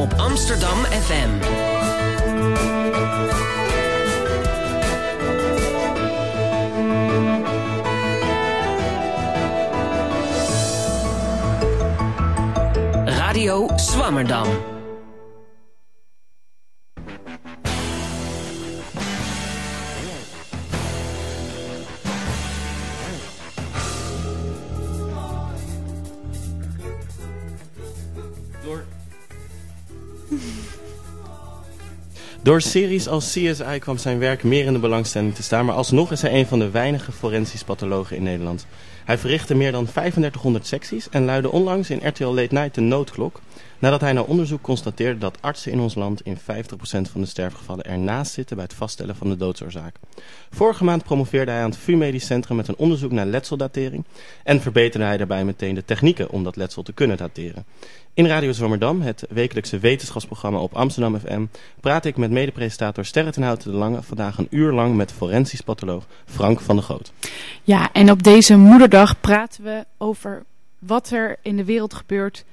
op Amsterdam FM. Radio Swammerdam. Door series als CSI kwam zijn werk meer in de belangstelling te staan, maar alsnog is hij een van de weinige forensisch pathologen in Nederland. Hij verrichtte meer dan 3500 secties en luidde onlangs in RTL Late Night de noodklok, nadat hij na onderzoek constateerde dat artsen in ons land in 50% van de sterfgevallen ernaast zitten bij het vaststellen van de doodsoorzaak. Vorige maand promoveerde hij aan het VU Medisch Centrum met een onderzoek naar letseldatering en verbeterde hij daarbij meteen de technieken om dat letsel te kunnen dateren. In Radio Zwammerdam, het wekelijkse wetenschapsprogramma op Amsterdam FM, praat ik met medepresentator Sterre ten Houten de Lange vandaag een uur lang met forensisch patholoog Frank van der Goot. Ja, en op deze moederdag praten we over wat er in de wereld gebeurt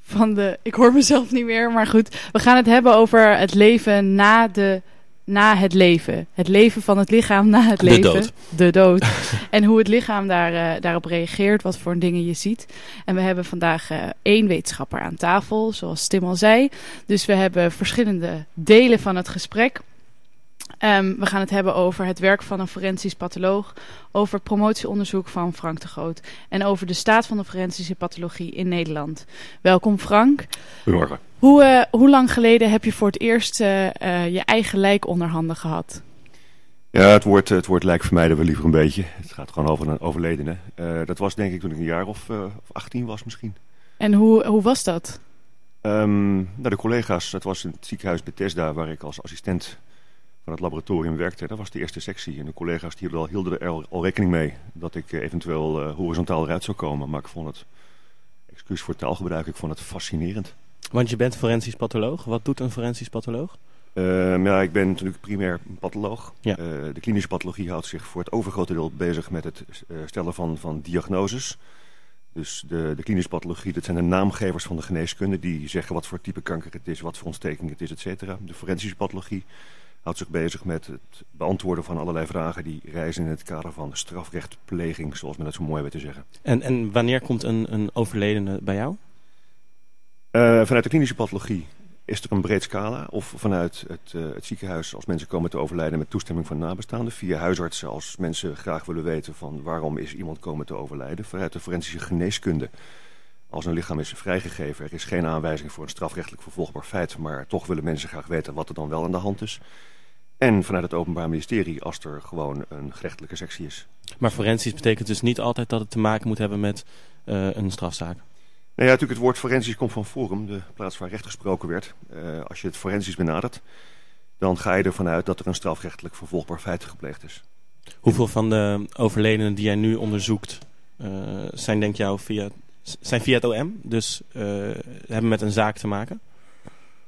van de... Ik hoor mezelf niet meer, maar goed. We gaan het hebben over het leven na de na het leven. Het leven van het lichaam na het leven. De dood. De dood. en hoe het lichaam daar, uh, daarop reageert, wat voor dingen je ziet. En we hebben vandaag uh, één wetenschapper aan tafel, zoals Tim al zei. Dus we hebben verschillende delen van het gesprek. Um, we gaan het hebben over het werk van een forensisch patholoog, over promotieonderzoek van Frank de Groot en over de staat van de forensische pathologie in Nederland. Welkom Frank. Goedemorgen. Hoe, uh, hoe lang geleden heb je voor het eerst uh, uh, je eigen lijk onder handen gehad? Ja, het woord, het woord lijk vermijden we liever een beetje. Het gaat gewoon over een overledene. dat was denk ik toen ik een jaar of, of 18 was misschien. En hoe, hoe was dat? Um, nou, de collega's, het was in het ziekenhuis Bethesda waar ik als assistent van het laboratorium werkte. Dat was de eerste sectie. En de collega's die hielden, hielden er al rekening mee dat ik eventueel uh, horizontaal eruit zou komen. Maar ik vond het, excuus voor taalgebruik, ik vond het fascinerend. Want je bent forensisch patholoog. Wat doet een forensisch patholoog? Uh, ja, ik ben natuurlijk primair patholoog. Ja. Uh, de klinische pathologie houdt zich voor het overgrote deel bezig met het stellen van, van diagnoses. Dus de, de klinische pathologie, dat zijn de naamgevers van de geneeskunde. Die zeggen wat voor type kanker het is, wat voor ontsteking het is, et cetera. De forensische pathologie houdt zich bezig met het beantwoorden van allerlei vragen die reizen in het kader van strafrechtpleging, zoals men dat zo mooi weet te zeggen. En, en wanneer komt een, een overledene bij jou? Uh, vanuit de klinische pathologie is er een breed scala. Of vanuit het, uh, het ziekenhuis als mensen komen te overlijden met toestemming van nabestaanden. Via huisartsen als mensen graag willen weten van waarom is iemand komen te overlijden. Vanuit de forensische geneeskunde. Als een lichaam is vrijgegeven, er is geen aanwijzing voor een strafrechtelijk vervolgbaar feit. Maar toch willen mensen graag weten wat er dan wel aan de hand is. En vanuit het Openbaar Ministerie als er gewoon een gerechtelijke sectie is. Maar forensisch betekent dus niet altijd dat het te maken moet hebben met uh, een strafzaak? Nou ja, natuurlijk het woord forensisch komt van Forum, de plaats waar recht gesproken werd. Uh, als je het forensisch benadert, dan ga je ervan uit dat er een strafrechtelijk vervolgbaar feit gepleegd is. Hoeveel van de overledenen die jij nu onderzoekt uh, zijn denk jou via, zijn via het OM, dus hebben met een zaak te maken?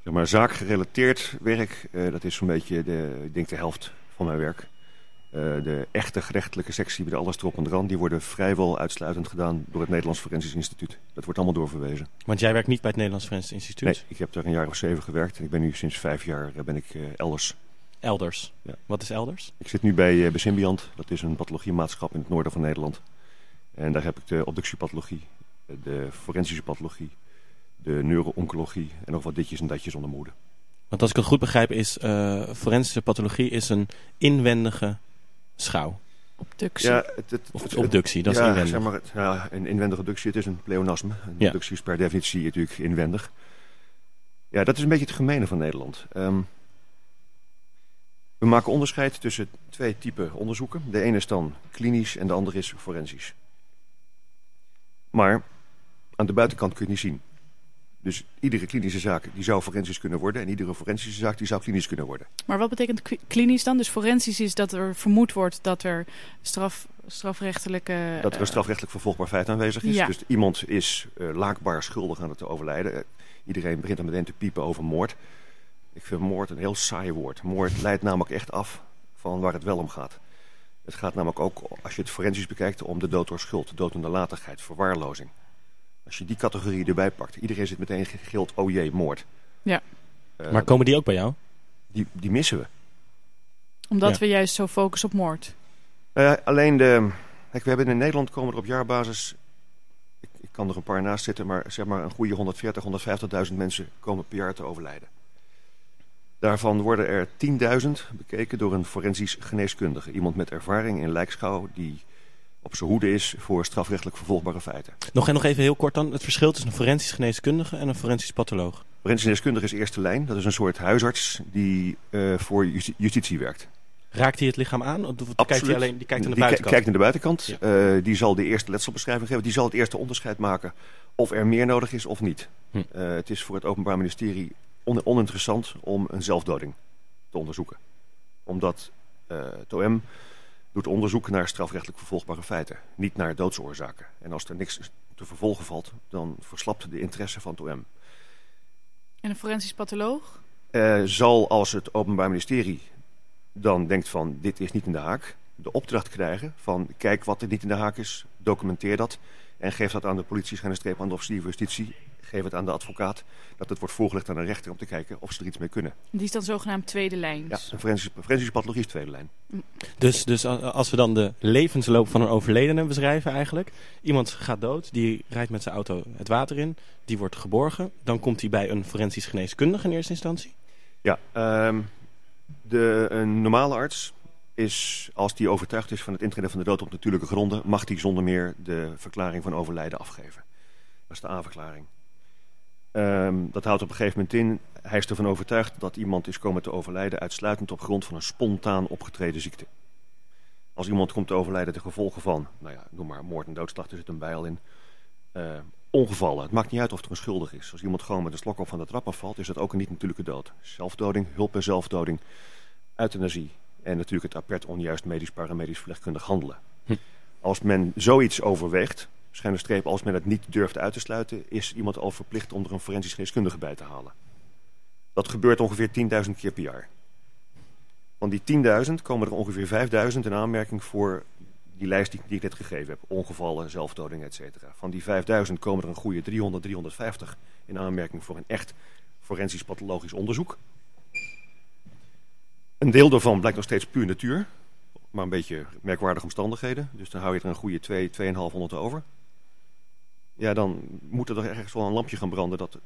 Zeg maar zaakgerelateerd werk, uh, dat is zo'n beetje de, ik denk de helft van mijn werk. Uh, de echte gerechtelijke sectie met alles erop en eraan, die worden vrijwel uitsluitend gedaan door het Nederlands Forensisch Instituut. Dat wordt allemaal doorverwezen. Want jij werkt niet bij het Nederlands Forensisch Instituut? Nee, ik heb daar een jaar of zeven gewerkt en ik ben nu sinds vijf jaar ben ik elders. Elders? Ja. Wat is elders? Ik zit nu bij, uh, bij Symbiant, dat is een pathologiemaatschap in het noorden van Nederland. En daar heb ik de obductiepathologie, de forensische pathologie, de neuro-oncologie en nog wat ditjes en datjes onder moede. Want als ik het goed begrijp is uh, forensische pathologie is een inwendige schouw. Obductie. Ja, het, het, of het, obductie, dat ja, is inwendig. Zeg maar, het, ja, een inwendige obductie, het is een pleonasme. Een ja. obductie is per definitie natuurlijk inwendig. Ja, dat is een beetje het gemene van Nederland. Um, we maken onderscheid tussen twee typen onderzoeken. De ene is dan klinisch en de andere is forensisch. Maar aan de buitenkant kun je niet zien. Dus iedere klinische zaak die zou forensisch kunnen worden... en iedere forensische zaak die zou klinisch kunnen worden. Maar wat betekent klinisch dan? Dus forensisch is dat er vermoed wordt dat er straf, strafrechtelijke... Dat er een strafrechtelijk vervolgbaar feit aanwezig is. Ja. Dus iemand is uh, laakbaar schuldig aan het overlijden. Uh, iedereen begint dan meteen te piepen over moord. Ik vind moord een heel saai woord. Moord leidt namelijk echt af van waar het wel om gaat. Het gaat namelijk ook, als je het forensisch bekijkt... om de dood door schuld, dood door nalatigheid, verwaarlozing. Als je die categorie erbij pakt, iedereen zit meteen gegild, oh jee, moord. Ja. Eh, maar komen die ook bij jou? die, die missen we. Omdat Ja. we juist zo focussen op moord. Eh, alleen de. Kijk, we hebben in Nederland komen er op jaarbasis. Ik, ik kan er een paar naast zitten, maar zeg maar een goede 140, 150.000 mensen komen per jaar te overlijden. Daarvan worden er 10.000 bekeken door een forensisch geneeskundige. Iemand met ervaring in lijkschouw die op zijn hoede is voor strafrechtelijk vervolgbare feiten. Nog, en nog even heel kort dan. Het verschil tussen een forensisch geneeskundige en een forensisch patholoog. Forensisch geneeskundige is eerste lijn. Dat is een soort huisarts die eh, voor justi- justitie werkt. Raakt hij het lichaam aan? Of kijkt hij Absoluut. alleen die kijkt aan de Die buitenkant? kijkt naar de buitenkant. Ja. Die zal de eerste letselbeschrijving geven. Die zal het eerste onderscheid maken of er meer nodig is of niet. Hm. Eh, het is voor het Openbaar Ministerie on- oninteressant om een zelfdoding te onderzoeken. Omdat eh het OM doet onderzoek naar strafrechtelijk vervolgbare feiten. Niet naar doodsoorzaken. En als er niks te vervolgen valt, dan verslapt de interesse van het OM. En een forensisch patholoog? Eh, zal als het Openbaar Ministerie dan denkt van dit is niet in de haak, de opdracht krijgen van kijk wat er niet in de haak is, documenteer dat en geef dat aan de politie, schijnenstreep aan de officier van justitie, geef het aan de advocaat, dat het wordt voorgelegd aan een rechter om te kijken of ze er iets mee kunnen. Die is dan zogenaamd tweede Ja, lijns. een forensische, forensische pathologie is tweede lijn. Dus, dus a- als we dan de levensloop van een overledene beschrijven eigenlijk. Iemand gaat dood, die rijdt met zijn auto het water in. Die wordt geborgen. Dan komt hij bij een forensisch geneeskundige in eerste instantie. Ja, ehm, de, een normale arts is, als die overtuigd is van het intreden van de dood op natuurlijke gronden, mag die zonder meer de verklaring van overlijden afgeven. Dat is de aanverklaring. Ehm, dat houdt op een gegeven moment in, hij is ervan overtuigd dat iemand is komen te overlijden uitsluitend op grond van een spontaan opgetreden ziekte. Als iemand komt te overlijden ten gevolge van, nou ja, noem maar moord en doodslag, er zit een bijl in. eh, ongevallen. Het maakt niet uit of er een schuldig is. Als iemand gewoon met een slok op van de trap afvalt, is dat ook een niet-natuurlijke dood. Zelfdoding, hulp bij zelfdoding, euthanasie. En natuurlijk het apert onjuist medisch paramedisch verpleegkundig handelen. Hm. Als men zoiets overweegt, streep, als men het niet durft uit te sluiten, is iemand al verplicht om er een forensisch geneeskundige bij te halen. Dat gebeurt ongeveer 10.000 keer per jaar. Van die 10.000 komen er ongeveer 5.000 in aanmerking voor die lijst die, die ik net gegeven heb. Ongevallen, zelfdoding, et cetera. Van die 5000 komen er een goede 300, 350 in aanmerking voor een echt forensisch pathologisch onderzoek. Een deel daarvan blijkt nog steeds puur natuur. Maar een beetje merkwaardige omstandigheden. Dus dan hou je er een goede 2, 2,500 over. Ja, dan moet er toch ergens wel een lampje gaan branden. Dat,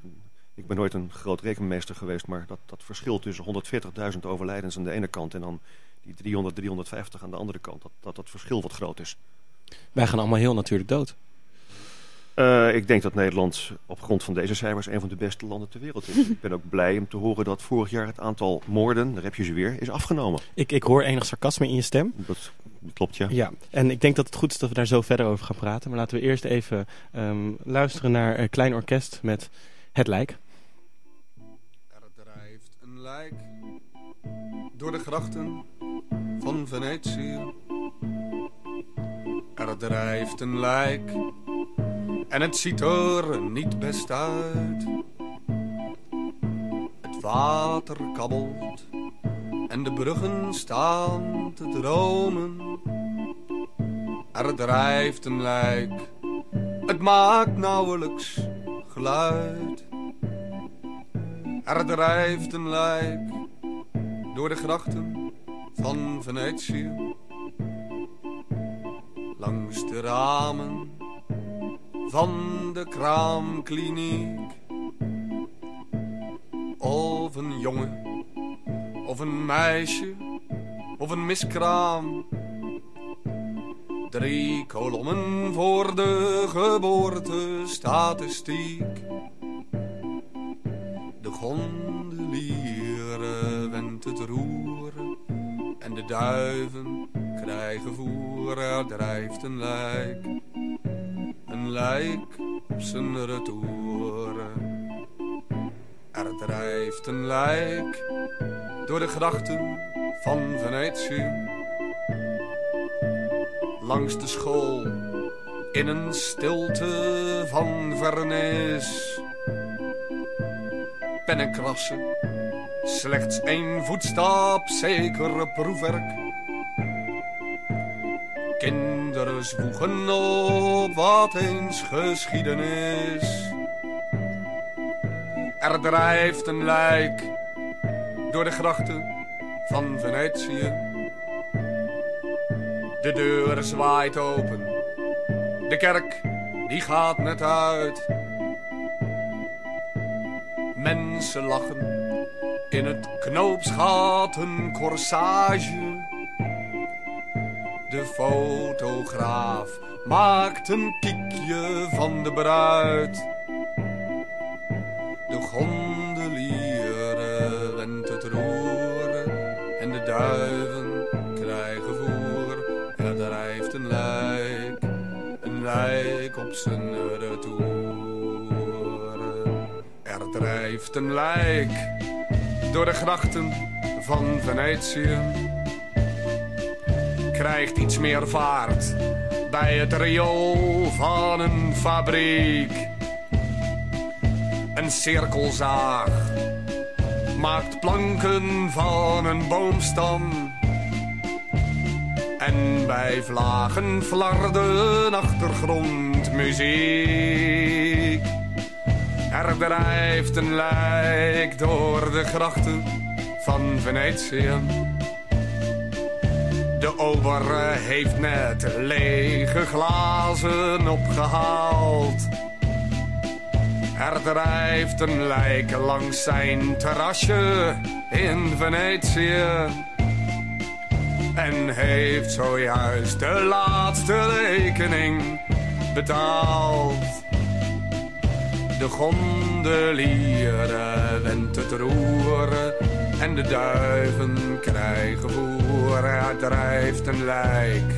ik ben nooit een groot rekenmeester geweest, maar dat, dat verschil tussen 140.000 overlijdens aan de ene kant en dan die 300, 350 aan de andere kant, dat dat, dat verschil wat groot is. Wij gaan allemaal heel natuurlijk dood. Eh, ik denk dat Nederland op grond van deze cijfers een van de beste landen ter wereld is. ik ben ook blij om te horen dat vorig jaar het aantal moorden, daar heb je ze weer, is afgenomen. Ik, ik hoor enig sarcasme in je stem. Dat klopt, ja. Ja, en ik denk dat het goed is dat we daar zo verder over gaan praten. Maar laten we eerst even ehm, luisteren naar een klein orkest met Het Lijk. Er drijft een lijk door de grachten van Venetië. Er drijft een lijk en het ziet er niet best uit. Het water kabbelt en de bruggen staan te dromen. Er drijft een lijk, het maakt nauwelijks geluid. Er drijft een lijk door de grachten van Venetië. Langs de ramen van de kraamkliniek. Of een jongen, of een meisje, of een miskraam. Drie kolommen voor de geboortestatistiek. De gondelieren wendt het roer en de duiven krijgen voer. Er drijft een lijk, een lijk op zijn retour. Er drijft een lijk door de grachten van Venetië. Langs de school in een stilte van vernis pennenkrassen. Slechts één voetstap, zeker proefwerk. Kinderen zwoegen op wat eens geschiedenis. Er drijft een lijk door de grachten van Venetië. De deur zwaait open, de kerk die gaat net uit. Mensen lachen in het knoopsgat een corsage. De fotograaf maakt een kiekje van de bruid. Zijn. Er drijft een lijk door de grachten van Venetië. Krijgt iets meer vaart bij het riool van een fabriek. Een cirkelzaag maakt planken van een boomstam. En bij vlagen flarden achtergrondmuziek. Er drijft een lijk door de grachten van Venetië. De ober heeft net lege glazen opgehaald. Er drijft een lijk langs zijn terrasje in Venetië. En heeft zojuist de laatste rekening betaald. De gondelieren wendt het roer en de duiven krijgen voer. Er drijft een lijk,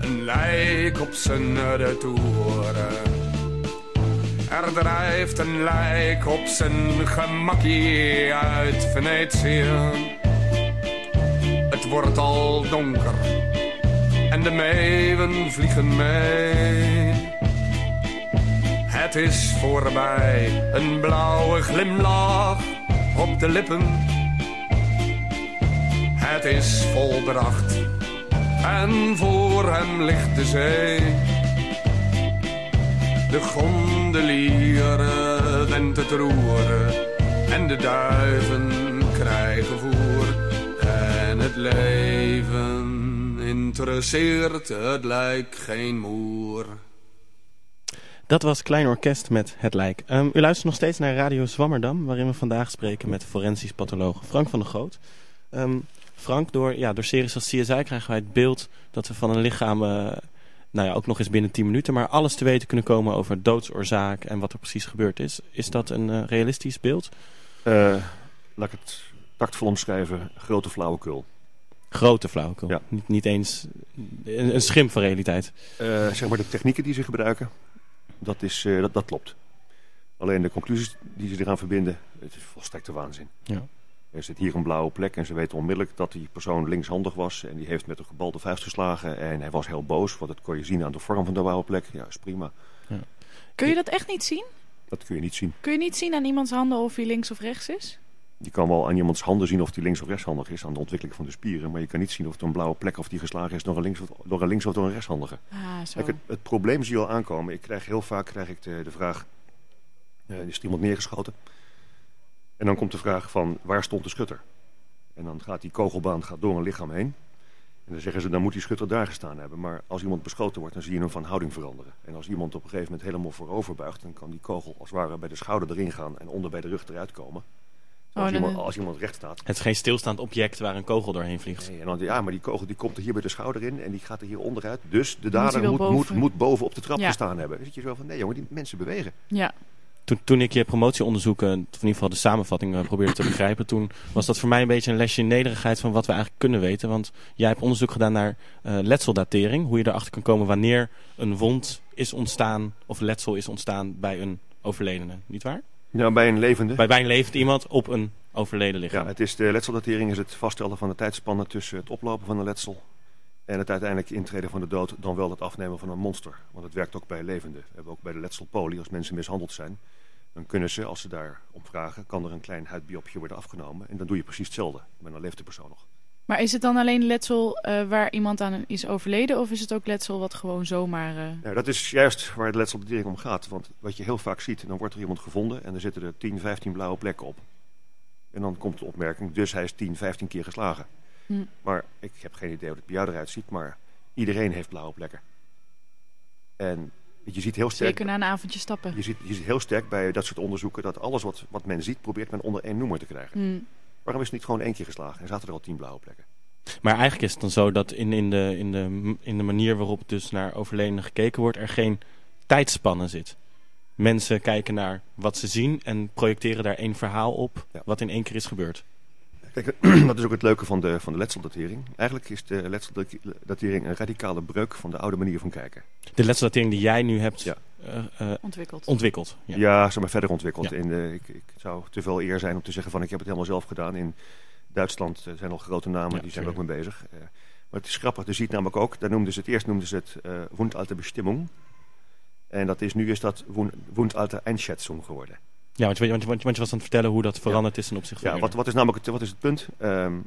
een lijk op zijn retour. Er drijft een lijk op zijn gemakkie uit Venetië. Het wordt al donker en de meeuwen vliegen mee. Het is voorbij, een blauwe glimlach op de lippen. Het is volbracht en voor hem ligt de zee. De gondelieren wendt het roeren en de duiven krijgen voer. En het leven interesseert het lijkt geen moer. Dat was Klein Orkest met Het Lijk. Um, u luistert nog steeds naar Radio Zwammerdam, waarin we vandaag spreken met forensisch patholoog Frank van der Groot. Um, Frank, door, ja, door series als CSI krijgen wij het beeld dat we van een lichaam, uh, nou ja, ook nog eens binnen 10 minuten, maar alles te weten kunnen komen over doodsoorzaak en wat er precies gebeurd is. Is dat een uh, realistisch beeld? Uh, laat ik het tactvol omschrijven, grote flauwekul. Grote flauwekul, ja. niet, niet eens een, een schim van realiteit. zeg maar de technieken die ze gebruiken, dat, is, uh, dat, dat klopt. Alleen de conclusies die ze eraan verbinden, het is volstrekte waanzin. Ja. Er zit hier een blauwe plek en ze weten onmiddellijk dat die persoon linkshandig was. En die heeft met een gebalde vuist geslagen en hij was heel boos. Want dat kon je zien aan de vorm van de blauwe plek. Ja, is prima. Ja. Kun je dat echt niet zien? Dat kun je niet zien. Kun je niet zien aan iemands handen of hij links of rechts is? Je kan wel aan iemands handen zien of die links of rechtshandig is, aan de ontwikkeling van de spieren. Maar je kan niet zien of het een blauwe plek of die geslagen is door een links of, door een links of door een rechtshandige. Ah, zo. Kijk, het, het, probleem zie je al aankomen. Ik krijg heel vaak krijg ik de, de vraag, uh, is er iemand neergeschoten? En dan komt de vraag van, waar stond de schutter? En dan gaat die kogelbaan gaat door een lichaam heen. En dan zeggen ze, dan moet die schutter daar gestaan hebben. Maar als iemand beschoten wordt, dan zie je hem van houding veranderen. En als iemand op een gegeven moment helemaal voorover buigt... dan kan die kogel als het ware bij de schouder erin gaan en onder bij de rug eruit komen. Oh, Als, iemand, als iemand recht staat. Het is geen stilstaand object waar een kogel doorheen vliegt. Nee, en dan, ja, maar die kogel die komt er hier bij de schouder in en die gaat er hier onderuit. Dus de dader moet, moet, boven. moet boven op de trap Ja. gestaan hebben. Dan zit je zo van, nee jongen, die mensen bewegen. Ja. Toen, toen ik je promotieonderzoeken, of in ieder geval de samenvatting eh, probeerde te begrijpen, toen was dat voor mij een beetje een lesje in nederigheid van wat we eigenlijk kunnen weten. Want jij hebt onderzoek gedaan naar eh, letseldatering, hoe je erachter kan komen wanneer een wond is ontstaan of letsel is ontstaan bij een overledene, niet waar? Nou, bij een levende. Bij, bij een levend iemand op een overleden lichaam. Ja, het is de letseldatering is het vaststellen van de tijdspannen tussen het oplopen van een letsel en het uiteindelijk intreden van de dood, dan wel het afnemen van een monster. Want het werkt ook bij levenden. We hebben ook bij de letselpolie, als mensen mishandeld zijn, dan kunnen ze, als ze daar om vragen, kan er een klein huidbiopje worden afgenomen. En dan doe je precies hetzelfde, maar dan leeft de persoon nog. Maar is het dan alleen letsel uh, waar iemand aan is overleden of is het ook letsel wat gewoon zomaar... Uh... Nou, dat is juist waar het letseldatering om gaat. Want wat je heel vaak ziet, dan wordt er iemand gevonden en er zitten er 10, 15 blauwe plekken op. En dan komt de opmerking, dus hij is 10, 15 keer geslagen. Hm. Maar ik heb geen idee hoe het bij jou eruit ziet, maar iedereen heeft blauwe plekken. En je ziet heel sterk... Zeker na een avondje stappen. Je ziet, je ziet heel sterk bij dat soort onderzoeken dat alles wat, wat men ziet, probeert men onder één noemer te krijgen. Hm. Waarom is het niet gewoon één keer geslagen en zaten er al tien blauwe plekken? Maar eigenlijk is het dan zo dat in, in, de, in, de, in de manier waarop dus naar overledenen gekeken wordt, er geen tijdspanne zit. Mensen kijken naar wat ze zien en projecteren daar één verhaal op, wat in één keer is gebeurd. Kijk, dat is ook het leuke van de, van de letseldatering. Eigenlijk is de letseldatering een radicale breuk van de oude manier van kijken. De letseldatering die jij nu hebt ja. Uh, ontwikkeld. ontwikkeld ja. ja, zeg maar verder ontwikkeld. In de, ik, ik, zou te veel eer zijn om te zeggen van ik heb het helemaal zelf gedaan. In Duitsland zijn al grote namen, die zijn er ook mee bezig. Uh, maar het is grappig, je ziet namelijk ook, daar noemden ze het eerst noemden ze het uh, Wundalte Bestimmung. En dat is, nu is dat Wundalte Einschätzung geworden. Ja, want je, want, want, want je was aan het vertellen hoe dat veranderd is ten opzichte van... Ja, wat, wat is namelijk het, wat is het punt? Um,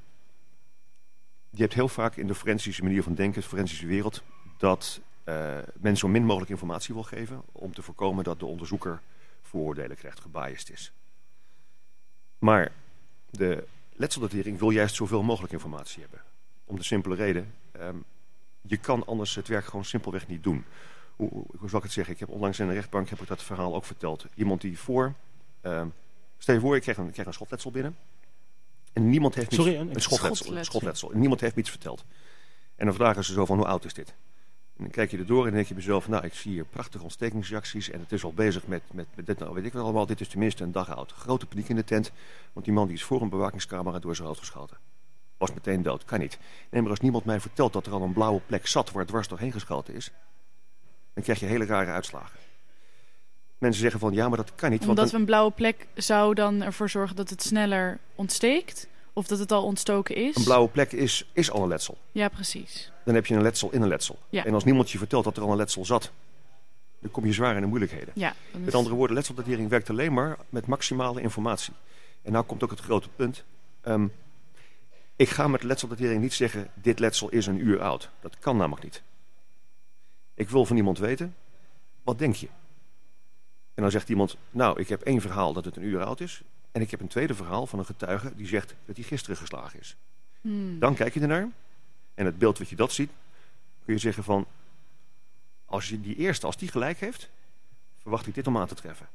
je hebt heel vaak in de forensische manier van denken, de forensische wereld... dat men zo min mogelijk informatie wil geven... om te voorkomen dat de onderzoeker vooroordelen krijgt, gebiased is. Maar de letseldatering wil juist zoveel mogelijk informatie hebben. Om de simpele reden, um, je kan anders het werk gewoon simpelweg niet doen. Hoe, hoe, zal ik het zeggen? Ik heb onlangs in de rechtbank heb ik dat verhaal ook verteld. Iemand die voor uh, stel je voor, ik krijg een, ik krijg een schotletsel binnen. En niemand heeft Sorry, een, een schotletsel, schotletsel. En niemand heeft iets verteld. En dan vragen ze zo van, hoe oud is dit? En dan kijk je erdoor en denk je mezelf, nou, ik zie hier prachtige ontstekingsreacties. En het is al bezig met, met, met dit, nou weet ik wel allemaal, dit is tenminste een dag oud. Grote paniek in de tent, want die man die is voor een bewakingscamera door zijn hoofd geschoten. Was meteen dood, kan niet. Nee, maar als niemand mij vertelt dat er al een blauwe plek zat waar dwars doorheen geschoten is, dan krijg je hele rare uitslagen mensen zeggen van ja, maar dat kan niet. Omdat want we een blauwe plek zou dan ervoor zorgen dat het sneller ontsteekt? Of dat het al ontstoken is? Een blauwe plek is, is al een letsel. Ja, precies. Dan heb je een letsel in een letsel. Ja. En als niemand je vertelt dat er al een letsel zat, dan kom je zwaar in de moeilijkheden. Ja, Met andere woorden, letseldatering werkt alleen maar met maximale informatie. En nou komt ook het grote punt. Um, ik ga met letseldatering niet zeggen, dit letsel is een uur oud. Dat kan namelijk niet. Ik wil van iemand weten, wat denk je? En dan zegt iemand, nou, ik heb één verhaal dat het een uur oud is. En ik heb een tweede verhaal van een getuige die zegt dat hij gisteren geslagen is. Hmm. Dan kijk je ernaar. En het beeld wat je dat ziet, kun je zeggen van... Als je die eerste, als die gelijk heeft, verwacht ik dit om aan te treffen.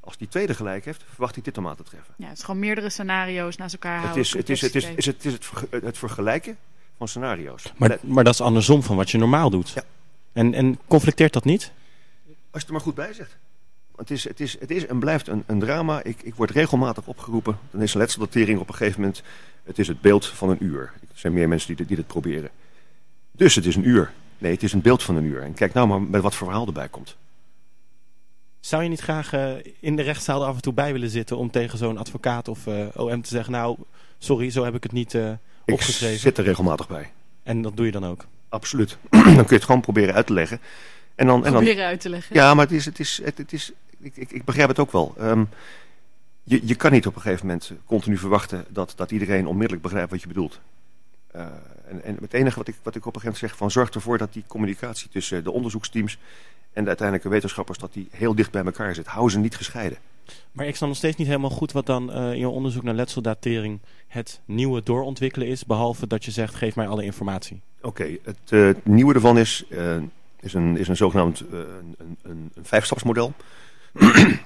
Als die tweede gelijk heeft, verwacht ik dit om aan te treffen. Ja, het is gewoon meerdere scenario's naast elkaar het houden. Is, het, is, het, is, is, het, is het, het vergelijken van scenario's. Maar, maar dat is andersom van wat je normaal doet. Ja. En, en conflicteert dat niet? Als je het er maar goed bij zegt. Het is, het is, het is en blijft een, een drama. Ik, ik word regelmatig opgeroepen. Dan is een letseldatering op een gegeven moment. Het is het beeld van een uur. Er zijn meer mensen die, die dit proberen. Dus het is een uur. Nee, het is een beeld van een uur. En kijk nou maar met wat voor verhaal erbij komt. Zou je niet graag uh, in de rechtszaal er af en toe bij willen zitten... om tegen zo'n advocaat of uh, eh, OM te zeggen... nou, sorry, zo heb ik het niet uh, opgeschreven. Ik zit er regelmatig bij. En dat doe je dan ook? Absoluut. dan kun je het gewoon proberen uit te leggen. En dan, en dan, proberen uit te leggen. Ja, maar het is, het is, het, het is, ik, ik, ik, begrijp het ook wel. Um, je, je kan niet op een gegeven moment continu verwachten dat, dat iedereen onmiddellijk begrijpt wat je bedoelt. Uh, en, en het enige wat ik, wat ik op een gegeven moment zeg, van zorg ervoor dat die communicatie tussen de onderzoeksteams en de uiteindelijke wetenschappers, dat die heel dicht bij elkaar zit. Hou ze niet gescheiden. Maar ik snap nog steeds niet helemaal goed wat dan uh, in je onderzoek naar letseldatering het nieuwe doorontwikkelen is, behalve dat je zegt, geef mij alle informatie. Oké, okay, het uh, nieuwe ervan is, is, een, is een zogenaamd een, een, een, een vijfstapsmodel.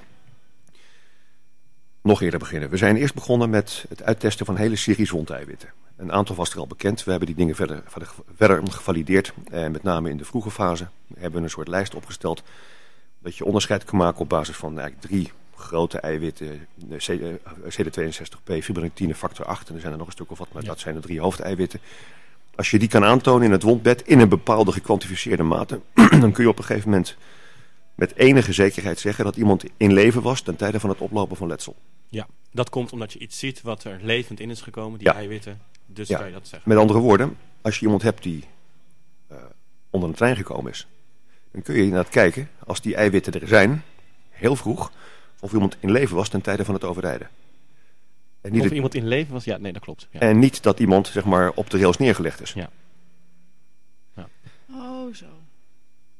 Nog eerder beginnen. We zijn eerst begonnen met het uittesten van hele series wondeiwitten. Een aantal was er al bekend. We hebben die dingen verder, verder, verder gevalideerd. En met name in de vroege fase hebben we een soort lijst opgesteld. Dat je onderscheid kan maken op basis van eigenlijk drie grote eiwitten. CD62P, fibronectine, factor 8. En er zijn er nog een stuk of wat, maar dat zijn de drie hoofdeiwitten. Als je die kan aantonen in het wondbed in een bepaalde gekwantificeerde mate... dan kun je op een gegeven moment met enige zekerheid zeggen dat iemand in leven was ten tijde van het oplopen van letsel. Ja, dat komt omdat je iets ziet wat er levend in is gekomen, die eiwitten. Dus ja. kan je dat zeggen. Met andere woorden, als je iemand hebt die uh, onder een trein gekomen is, dan kun je inderdaad kijken, als die eiwitten er zijn, heel vroeg, of iemand in leven was ten tijde van het overlijden. En niet, of iemand in leven was? Ja, nee, dat klopt. Ja. en niet dat iemand zeg maar, op de rails neergelegd is. Ja. Oh, zo.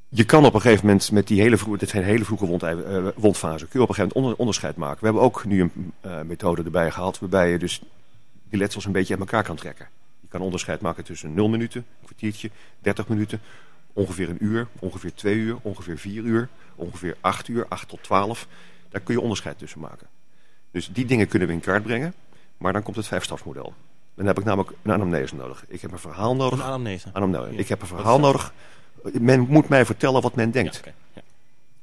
Je kan op een gegeven moment met die hele vroege, dit zijn hele vroege wond, eh, wondfase, kun je op een gegeven moment onder- onderscheid maken. We hebben ook nu een eh, methode erbij gehaald waarbij je dus die letsels een beetje uit elkaar kan trekken. Je kan onderscheid maken tussen 0 minuten, een kwartiertje, 30 minuten, ongeveer een uur, ongeveer 2 uur, ongeveer 4 uur, ongeveer 8 uur, 8 tot 12. Daar kun je onderscheid tussen maken. Dus die dingen kunnen we in kaart brengen, maar dan komt het vijfstapsmodel. Dan heb ik namelijk een anamnese nodig. Ik heb een verhaal nodig. Een anamnese. Anamnese. Ja. Ik heb een verhaal nodig. Men moet mij vertellen wat men denkt. Ja, oké. Ja.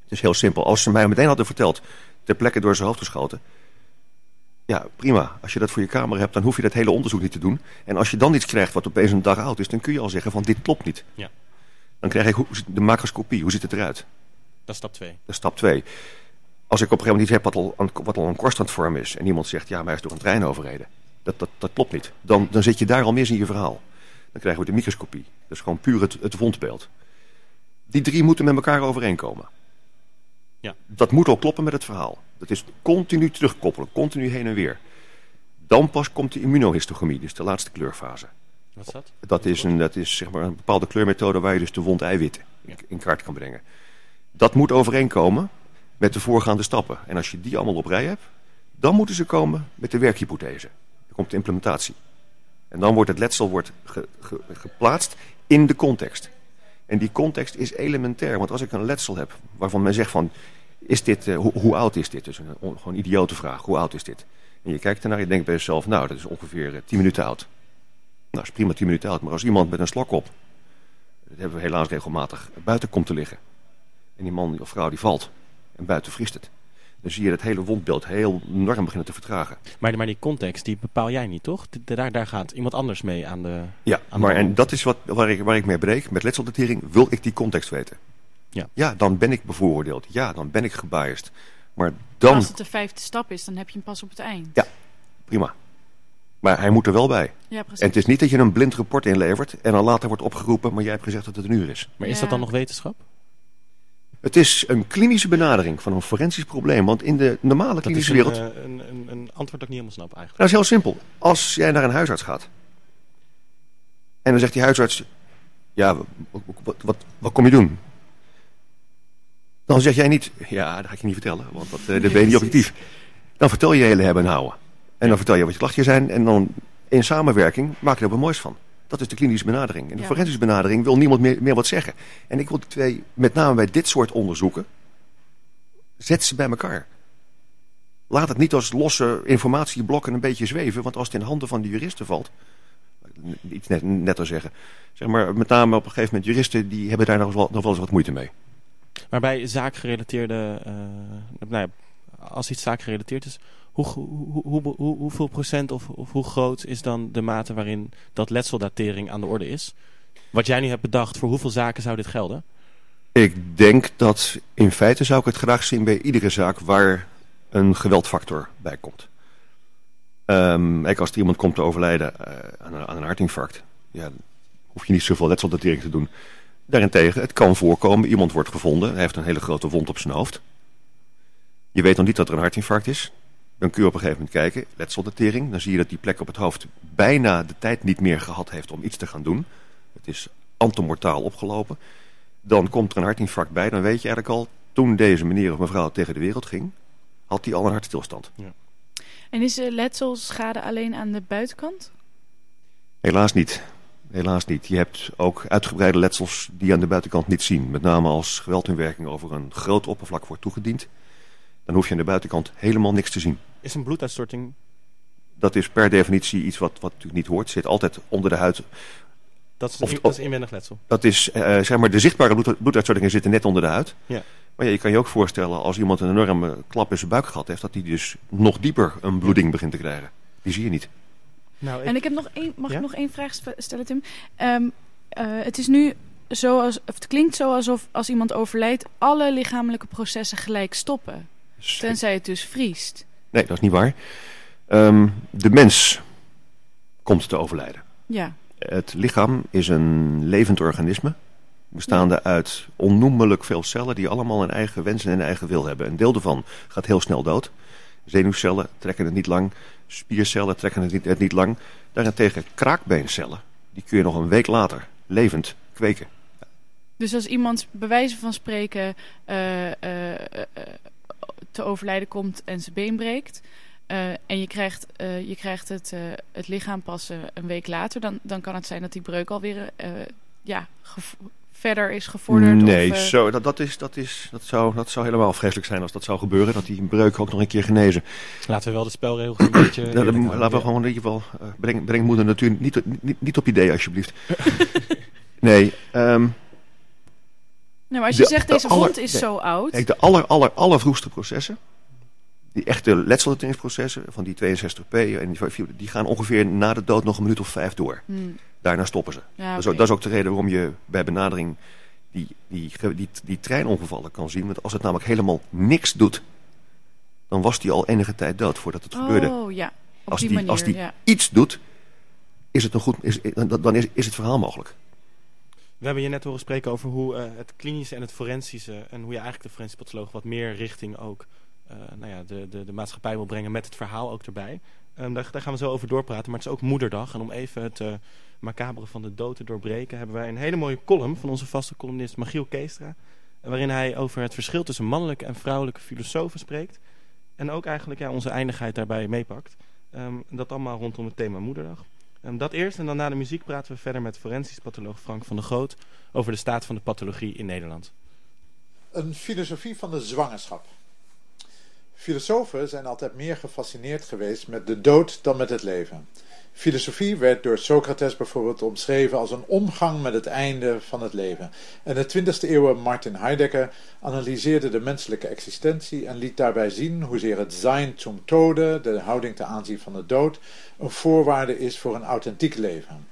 Het is heel simpel. Als ze mij meteen hadden verteld, ter plekke door zijn hoofd geschoten. Ja, prima. Als je dat voor je kamer hebt, dan hoef je dat hele onderzoek niet te doen. En als je dan iets krijgt wat opeens een dag oud is, dan kun je al zeggen van dit klopt niet. Ja. Dan krijg ik de macroscopie. Hoe ziet het eruit? Dat is stap 2. Dat is stap 2. Als ik op een gegeven moment iets heb wat al, aan- wat al een kortstandvorm is... en iemand zegt, ja, maar hij is door een trein overreden. Dat, dat, dat klopt niet. Dan, dan zit je daar al mis in je verhaal. Dan krijgen we de microscopie. Dat is gewoon puur het, het wondbeeld. Die drie moeten met elkaar overeenkomen. Ja. Dat moet al kloppen met het verhaal. Dat is continu terugkoppelen, continu heen en weer. Dan pas komt de immunohistogramie, dus de laatste kleurfase. Wat is dat? Dat is, een, dat is zeg maar een bepaalde kleurmethode waar je dus de wondeiwitten in, in kaart kan brengen. Dat moet overeenkomen met de voorgaande stappen. En als je die allemaal op rij hebt, dan moeten ze komen met de werkhypothese. Dan komt de implementatie. En dan wordt het letsel wordt ge- ge- geplaatst in de context. En die context is elementair. Want als ik een letsel heb waarvan men zegt van... Is dit, eh, hoe, oud is dit? Dus een on- gewoon een idiote vraag. Hoe oud is dit? En je kijkt ernaar en je denkt bij jezelf... Nou, dat is ongeveer eh, 10 minuten oud. Nou, is prima 10 minuten oud. Maar als iemand met een slok op... Dat hebben we helaas regelmatig buiten komt te liggen. En die man of vrouw die valt. En buiten vriest het. Dan zie je het hele wondbeeld heel enorm beginnen te vertragen. Maar, maar die context, die bepaal jij niet, toch? Daar, daar gaat iemand anders mee aan de... Ja, Aan maar de- en dat is wat, waar, ik, waar ik mee breek. Met letseldatering wil ik die context weten. Ja. ja, dan ben ik bevooroordeeld. Ja, dan ben ik gebiased. Maar dan, Als het de vijfde stap is, dan heb je hem pas op het eind. Ja. prima. Maar hij moet er wel bij. Ja, precies. En het is niet dat je een blind rapport inlevert en dan later wordt opgeroepen, maar jij hebt gezegd dat het een uur is. Maar is Ja. dat dan nog wetenschap? Het is een klinische benadering van een forensisch probleem. Want in de normale Dat is klinische een, wereld... eh, een, een, een antwoord dat ik niet helemaal snap eigenlijk. Dat is heel simpel. Als jij naar een huisarts gaat. En dan zegt die huisarts... Ja, wat, wat, wat, wat kom je doen? Dan zeg jij niet... Ja, dat ga ik je niet vertellen. Want dat, eh, dat ben je niet objectief. Dan vertel je je hele hebben en houden. En dan vertel je wat je klachten zijn. En dan in samenwerking maak je er wat moois van. Dat is de klinische benadering. In de Ja. forensische benadering wil niemand meer, meer wat zeggen. En ik wil die twee, met name bij dit soort onderzoeken... Zet ze bij elkaar. Laat het niet als losse informatieblokken een beetje zweven. Want als het in handen van de juristen valt... Iets net, netter zeggen. Zeg maar, met name op een gegeven moment juristen... die hebben daar nog wel, nog wel eens wat moeite mee. Maar bij zaakgerelateerde... eh, nou ja, als iets zaakgerelateerd is... Hoe, hoe, hoe, hoe, hoeveel procent of, of hoe groot is dan de mate waarin dat letseldatering aan de orde is? Wat jij nu hebt bedacht, voor hoeveel zaken zou dit gelden? Ik denk dat in feite zou ik het graag zien bij iedere zaak... waar een geweldfactor bij komt. Kijk, als er iemand komt te overlijden eh, aan, een, aan een hartinfarct... Ja, dan hoef je niet zoveel letseldatering te doen. Daarentegen, het kan voorkomen, iemand wordt gevonden... hij heeft een hele grote wond op zijn hoofd. Je weet nog niet dat er een hartinfarct is. Dan kun je op een gegeven moment kijken, letseldatering. Dan zie je dat die plek op het hoofd bijna de tijd niet meer gehad heeft om iets te gaan doen. Het is antemortaal opgelopen. Dan komt er een hartinfarct bij. Dan weet je eigenlijk al, toen deze meneer of mevrouw tegen de wereld ging... had hij al een hartstilstand. En is de letselschade alleen aan de buitenkant? Helaas niet. Helaas niet. Je hebt ook uitgebreide letsels die je aan de buitenkant niet zien. Met name als geweld in werking over een groot oppervlak wordt toegediend. Dan hoef je aan de buitenkant helemaal niks te zien. Is een bloeduitstorting... Dat is per definitie iets wat, wat natuurlijk niet hoort. Zit altijd onder de huid. Dat is, Of- dat is inwendig letsel. Dat is, eh, zeg maar, de zichtbare bloed, bloeduitstortingen zitten net onder de huid. Ja. Maar ja, je kan je ook voorstellen, als iemand een enorme klap in zijn buik gehad heeft... dat hij dus nog dieper een bloeding begint te krijgen. Die zie je niet. Nou, En ik heb nog één, mag Ja? ik nog één vraag stellen, Tim? Ehm, eh, het is nu zo als, of het klinkt zo alsof als iemand overlijdt, alle lichamelijke processen gelijk stoppen. Tenzij het dus vriest. Nee, dat is niet waar. Ehm, de mens komt te overlijden. Ja, Het lichaam is een levend organisme. Bestaande uit onnoemelijk veel cellen die allemaal een eigen wens en een eigen wil hebben. Een deel daarvan gaat heel snel dood. Zenuwcellen trekken het niet lang. spiercellen trekken het niet, het niet lang. Daarentegen kraakbeencellen, die kun je nog een week later levend kweken. Dus als iemand bij wijze van spreken uh, uh, te overlijden komt en zijn been breekt... en je krijgt, je krijgt het, het lichaam pas een week later... Dan, dan kan het zijn dat die breuk alweer ja, verder is gevorderd? Nee, of, uh... zo, dat, dat, is, dat, is, dat, zou, dat zou helemaal vreselijk zijn als dat zou gebeuren. Dat die breuk ook nog een keer genezen. Laten we wel de spelregels een beetje... Nou, dan, laten we gewoon in ieder geval... Uh, breng, breng moeder natuurlijk niet, niet, niet op idee alsjeblieft. nee, um, Nee, maar als je de, zegt, deze de wond is nee, zo oud... Kijk, de aller, aller, aller vroegste processen... Die echte letselverteringsprocessen van die 62P... En die, die gaan ongeveer na de dood nog een minuut of vijf door. Hmm. Daarna stoppen ze. Ja, dat, is ook, dat, is ook, de reden waarom je bij benadering die, die, die, die treinongevallen kan zien. Want als het namelijk helemaal niks doet, dan was die al enige tijd dood voordat het oh, gebeurde. Ja, op als die, die, manier, als die ja. iets doet, is het een goed, is, dan is, is het verhaal mogelijk. We hebben je net horen spreken over hoe uh, het klinische en het forensische... en hoe je eigenlijk de forensisch patholoog wat meer richting ook... Uh, nou ja, de, de, de maatschappij wil brengen met het verhaal ook erbij. Um, daar, daar, gaan we zo over doorpraten. Maar het is ook moederdag. En om even het uh, macabere van de dood te doorbreken... hebben wij een hele mooie column van onze vaste columnist Magiel Keestra... waarin hij over het verschil tussen mannelijke en vrouwelijke filosofen spreekt. En ook eigenlijk ja, onze eindigheid daarbij meepakt. Um, dat allemaal rondom het thema moederdag. Um, dat eerst en dan na de muziek praten we verder met forensisch patholoog Frank van der Groot... over de staat van de pathologie in Nederland. Een filosofie van de zwangerschap. Filosofen zijn altijd meer gefascineerd geweest met de dood dan met het leven. Filosofie werd door Socrates bijvoorbeeld omschreven als een omgang met het einde van het leven. En de 20e eeuw Martin Heidegger analyseerde de menselijke existentie en liet daarbij zien hoezeer het zijn zum tode, de houding ten aanzien van de dood, een voorwaarde is voor een authentiek leven.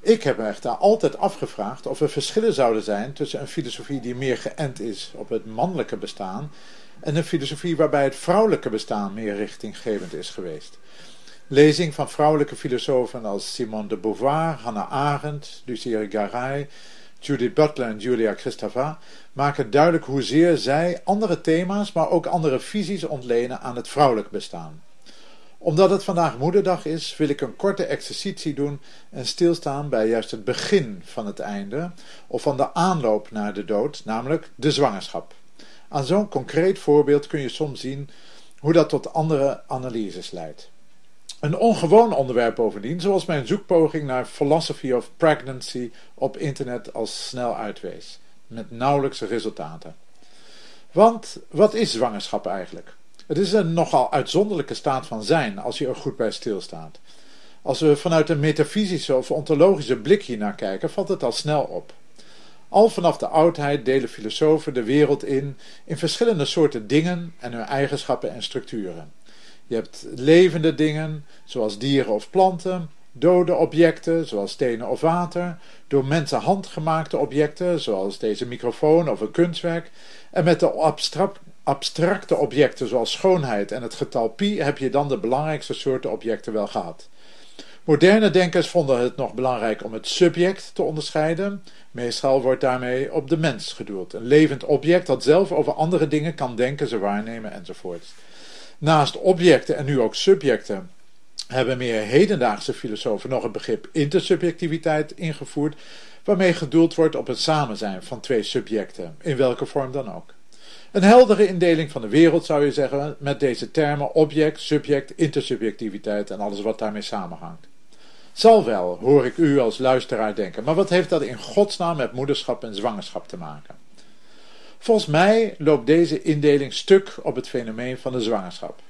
Ik heb me echter altijd afgevraagd of er verschillen zouden zijn tussen een filosofie die meer geënt is op het mannelijke bestaan en een filosofie waarbij het vrouwelijke bestaan meer richtinggevend is geweest. Lezing van vrouwelijke filosofen als Simone de Beauvoir, Hannah Arendt, Lucie Garay, Judith Butler en Julia Kristeva maken duidelijk hoezeer zij andere thema's, maar ook andere visies ontlenen aan het vrouwelijk bestaan. Omdat het vandaag moederdag is, wil ik een korte exercitie doen en stilstaan bij juist het begin van het einde, of van de aanloop naar de dood, namelijk de zwangerschap. Aan zo'n concreet voorbeeld kun je soms zien hoe dat tot andere analyses leidt. Een ongewoon onderwerp bovendien, zoals mijn zoekpoging naar Philosophy of Pregnancy op internet al snel uitwees, met nauwelijks resultaten. Want wat is zwangerschap eigenlijk? Het is een nogal uitzonderlijke staat van zijn als je er goed bij stilstaat. Als we vanuit een metafysische of ontologische blik hiernaar kijken, valt het al snel op. Al vanaf de oudheid delen filosofen de wereld in in verschillende soorten dingen en hun eigenschappen en structuren. Je hebt levende dingen, zoals dieren of planten, dode objecten, zoals stenen of water, door mensen handgemaakte objecten, zoals deze microfoon of een kunstwerk, en met de abstracte objecten zoals schoonheid en het getal pi heb je dan de belangrijkste soorten objecten wel gehad. Moderne denkers vonden het nog belangrijk om het subject te onderscheiden. Meestal wordt daarmee op de mens gedoeld. Een levend object dat zelf over andere dingen kan denken, ze waarnemen enzovoort. Naast objecten en nu ook subjecten hebben meer hedendaagse filosofen nog het begrip intersubjectiviteit ingevoerd, waarmee gedoeld wordt op het samen zijn van twee subjecten, in welke vorm dan ook. Een heldere indeling van de wereld zou je zeggen met deze termen object, subject, intersubjectiviteit en alles wat daarmee samenhangt. Zal wel, hoor ik u als luisteraar denken, maar wat heeft dat in godsnaam met moederschap en zwangerschap te maken? Volgens mij loopt deze indeling stuk op het fenomeen van de zwangerschap.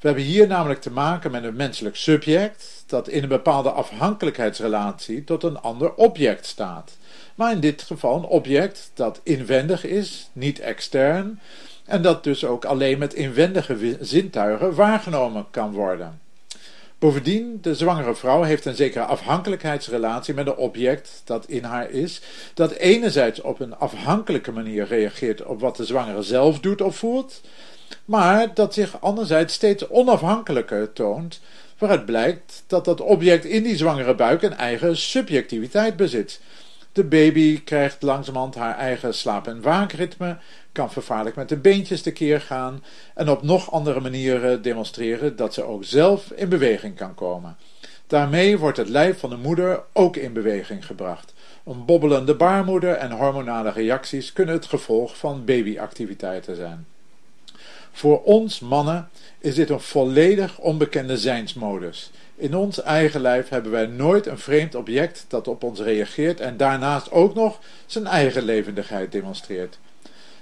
We hebben hier namelijk te maken met een menselijk subject dat in een bepaalde afhankelijkheidsrelatie tot een ander object staat. Maar in dit geval een object dat inwendig is, niet extern, en dat dus ook alleen met inwendige zintuigen waargenomen kan worden. Bovendien, de zwangere vrouw heeft een zekere afhankelijkheidsrelatie met een object dat in haar is, dat enerzijds op een afhankelijke manier reageert op wat de zwangere zelf doet of voelt, maar dat zich anderzijds steeds onafhankelijker toont, waaruit blijkt dat dat object in die zwangere buik een eigen subjectiviteit bezit. De baby krijgt langzamerhand haar eigen slaap- en waakritme, kan vervaarlijk met de beentjes tekeer gaan en op nog andere manieren demonstreren dat ze ook zelf in beweging kan komen. Daarmee wordt het lijf van de moeder ook in beweging gebracht. Een bobbelende baarmoeder en hormonale reacties kunnen het gevolg van babyactiviteiten zijn. Voor ons mannen is dit een volledig onbekende zijnsmodus. In ons eigen lijf hebben wij nooit een vreemd object dat op ons reageert en daarnaast ook nog zijn eigen levendigheid demonstreert.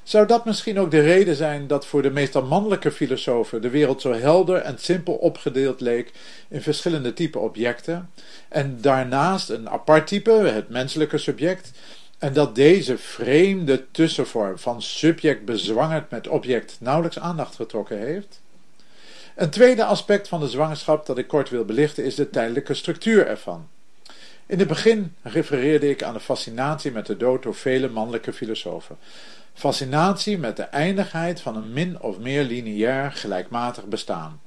Zou dat misschien ook de reden zijn dat voor de meestal mannelijke filosofen de wereld zo helder en simpel opgedeeld leek in verschillende type objecten en daarnaast een apart type, het menselijke subject, en dat deze vreemde tussenvorm van subject bezwangerd met object nauwelijks aandacht getrokken heeft? Een tweede aspect van de zwangerschap dat ik kort wil belichten is de tijdelijke structuur ervan. In het begin refereerde ik aan de fascinatie met de dood door vele mannelijke filosofen. Fascinatie met de eindigheid van een min of meer lineair gelijkmatig bestaan.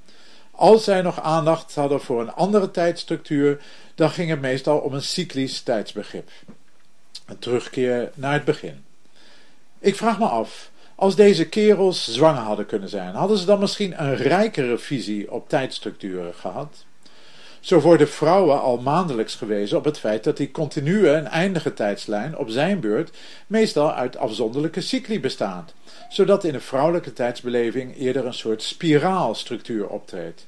Als zij nog aandacht hadden voor een andere tijdstructuur, dan ging het meestal om een cyclisch tijdsbegrip. Een terugkeer naar het begin. Ik vraag me af, als deze kerels zwanger hadden kunnen zijn, hadden ze dan misschien een rijkere visie op tijdstructuren gehad? Zo worden vrouwen al maandelijks gewezen op het feit dat die continue en eindige tijdslijn op zijn beurt meestal uit afzonderlijke cycli bestaat, zodat in de vrouwelijke tijdsbeleving eerder een soort spiraalstructuur optreedt.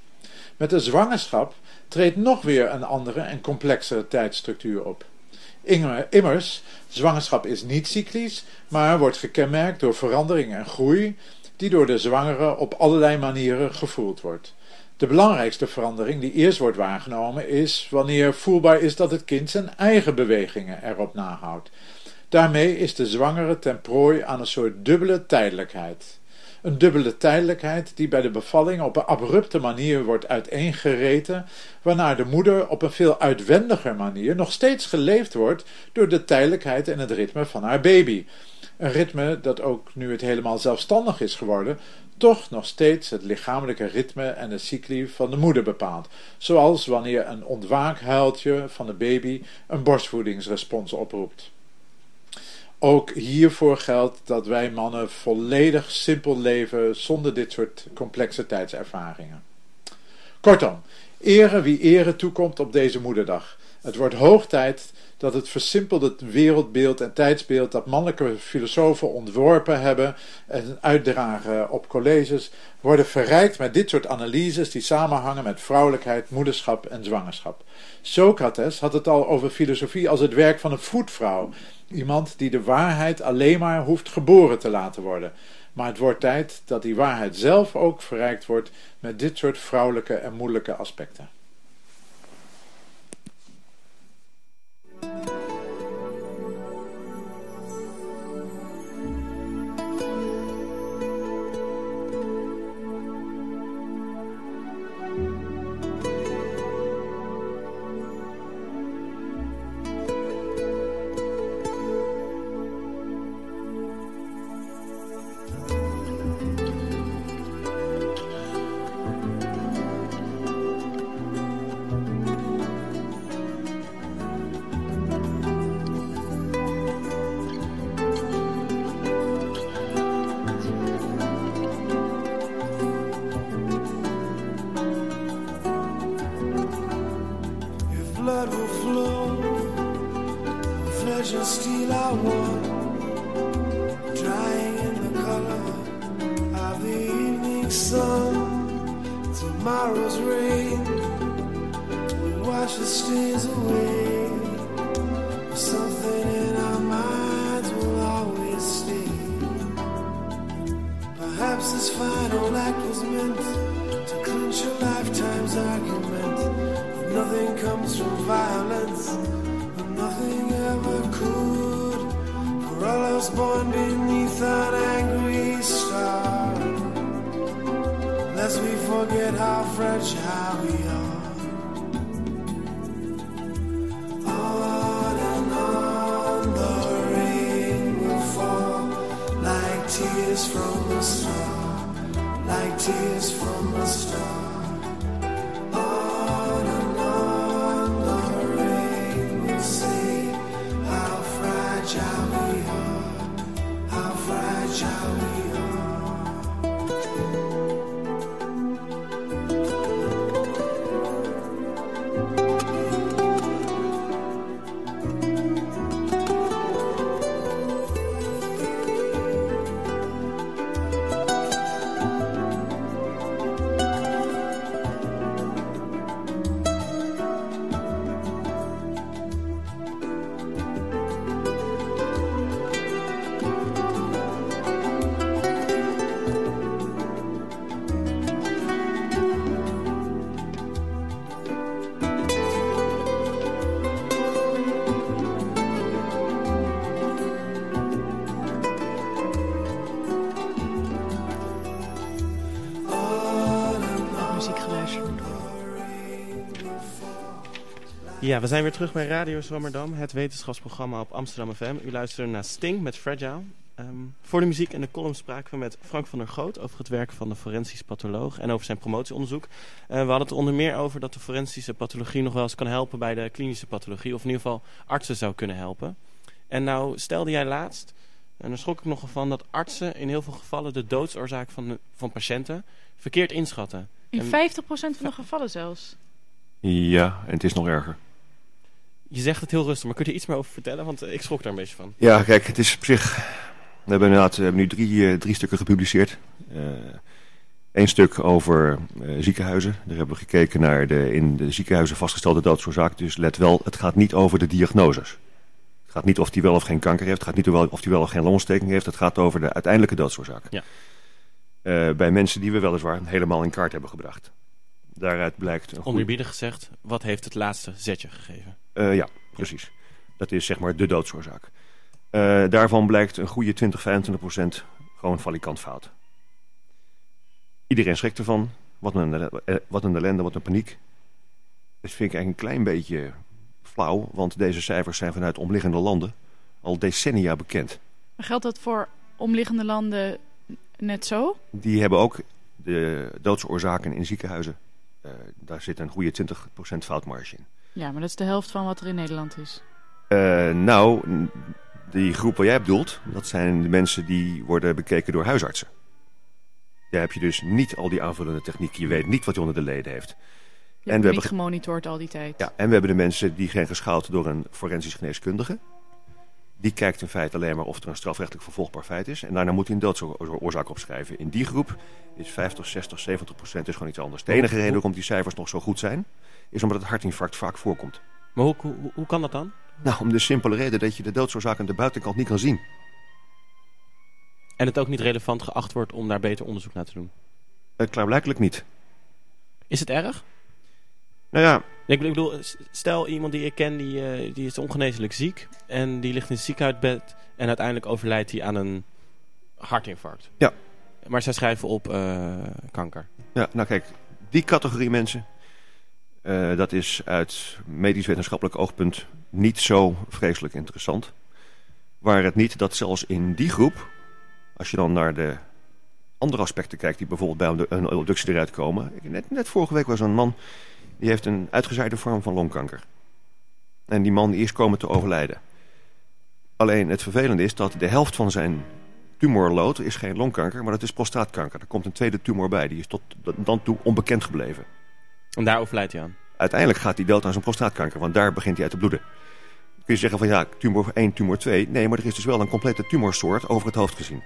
Met de zwangerschap treedt nog weer een andere en complexere tijdstructuur op. Immers, zwangerschap is niet cyclisch, maar wordt gekenmerkt door verandering en groei, die door de zwangere op allerlei manieren gevoeld wordt. De belangrijkste verandering die eerst wordt waargenomen is wanneer voelbaar is dat het kind zijn eigen bewegingen erop nahoudt. Daarmee is de zwangere ten prooi aan een soort dubbele tijdelijkheid. Een dubbele tijdelijkheid die bij de bevalling op een abrupte manier wordt uiteengereten, waarna de moeder op een veel uitwendiger manier nog steeds geleefd wordt door de tijdelijkheid en het ritme van haar baby. Een ritme dat ook nu het helemaal zelfstandig is geworden, toch nog steeds het lichamelijke ritme en de cycli van de moeder bepaalt, zoals wanneer een ontwaakhuiltje van de baby een borstvoedingsrespons oproept. Ook hiervoor geldt dat wij mannen volledig simpel leven zonder dit soort complexe tijdservaringen. Kortom, ere wie ere toekomt op deze moederdag. Het wordt hoog tijd dat het versimpelde wereldbeeld en tijdsbeeld dat mannelijke filosofen ontworpen hebben en uitdragen op colleges, worden verrijkt met dit soort analyses die samenhangen met vrouwelijkheid, moederschap en zwangerschap. Socrates had het al over filosofie als het werk van een voetvrouw, iemand die de waarheid alleen maar hoeft geboren te laten worden. Maar het wordt tijd dat die waarheid zelf ook verrijkt wordt met dit soort vrouwelijke en moeilijke aspecten. Ja, we zijn weer terug bij Radio Zwammerdam, het wetenschapsprogramma op Amsterdam FM. U luistert naar Sting met Fragile. Ehm, voor de muziek en de column spraken we met Frank van der Groot over het werk van de forensisch patholoog en over zijn promotieonderzoek. Uh, we hadden het er onder meer over dat de forensische pathologie nog wel eens kan helpen bij de klinische pathologie, of in ieder geval artsen zou kunnen helpen. En nou stelde jij laatst, en daar schrok ik nogal van, dat artsen in heel veel gevallen de doodsoorzaak van, van patiënten verkeerd inschatten. In 50% van de gevallen zelfs. Ja, en het is nog erger. Je zegt het heel rustig, maar kun je er iets meer over vertellen? Want ik schrok daar een beetje van. Ja, kijk, het is op zich... We hebben inderdaad we hebben nu drie, uh, drie stukken gepubliceerd. Eén stuk over uh, ziekenhuizen. Daar hebben we gekeken naar de in de ziekenhuizen vastgestelde doodsoorzaak. Dus let wel, het gaat niet over de diagnoses. Het gaat niet of hij wel of geen kanker heeft. Het gaat niet of hij wel of geen longontsteking heeft. Het gaat over de uiteindelijke doodsoorzaak. Ja. Uh, bij mensen die we weliswaar helemaal in kaart hebben gebracht. Daaruit blijkt... Een Oneerbiedig gezegd, wat heeft het laatste zetje gegeven? Uh, ja, precies. Dat is zeg maar de doodsoorzaak. Uh, daarvan blijkt een goede 20, 25 procent gewoon valikant fout. Iedereen schrikt ervan. Wat een, wat een ellende, wat een paniek. Dat vind ik eigenlijk een klein beetje flauw, want deze cijfers zijn vanuit omliggende landen al decennia bekend. Geldt dat voor omliggende landen net zo? Die hebben ook de doodsoorzaken in ziekenhuizen. Uh, daar zit een goede 20% foutmarge in. Ja, maar dat is de helft van wat er in Nederland is. Uh, nou, die groep waar jij bedoelt, dat zijn de mensen die worden bekeken door huisartsen. Daar heb je dus niet al die aanvullende techniek. Je weet niet wat hij onder de leden heeft. Je en we hebben gemonitord al die tijd. Ja, en we hebben de mensen die zijn geschaald door een forensisch geneeskundige. Die kijkt in feite alleen maar of er een strafrechtelijk vervolgbaar feit is. En daarna moet hij een doodsoorzaak opschrijven. In die groep is 50, 60, 70 procent is gewoon iets anders. De enige reden waarom die cijfers nog zo goed zijn... is omdat het hartinfarct vaak voorkomt. Maar hoe, hoe, hoe kan dat dan? Nou, om de simpele reden dat je de doodsoorzaak aan de buitenkant niet kan zien. En het ook niet relevant geacht wordt om daar beter onderzoek naar te doen? Uh, klaarblijkelijk niet. Is het erg? Nou ja... Ik bedoel, stel iemand die ik ken, die, uh, die is ongeneeslijk ziek. En die ligt in het ziekenhuisbed. En uiteindelijk overlijdt hij aan een hartinfarct. Ja. Maar zij schrijven op uh, kanker. Ja, nou kijk, die categorie mensen... Uh, dat is uit medisch-wetenschappelijk oogpunt niet zo vreselijk interessant. Waar het niet dat zelfs in die groep... Als je dan naar de andere aspecten kijkt... die bijvoorbeeld bij een obductie eruit komen... Net, net vorige week was een man... Die heeft een uitgezaaide vorm van longkanker. En die man is komen te overlijden. Alleen het vervelende is dat de helft van zijn tumorlood is geen longkanker, maar dat is prostaatkanker. Er komt een tweede tumor bij, die is tot dan toe onbekend gebleven. En daar overlijdt hij aan? Uiteindelijk gaat hij dood aan zijn prostaatkanker, want daar begint hij uit te bloeden. Kun je zeggen van ja, tumor 1, tumor 2. Nee, maar er is dus wel een complete tumorsoort over het hoofd gezien.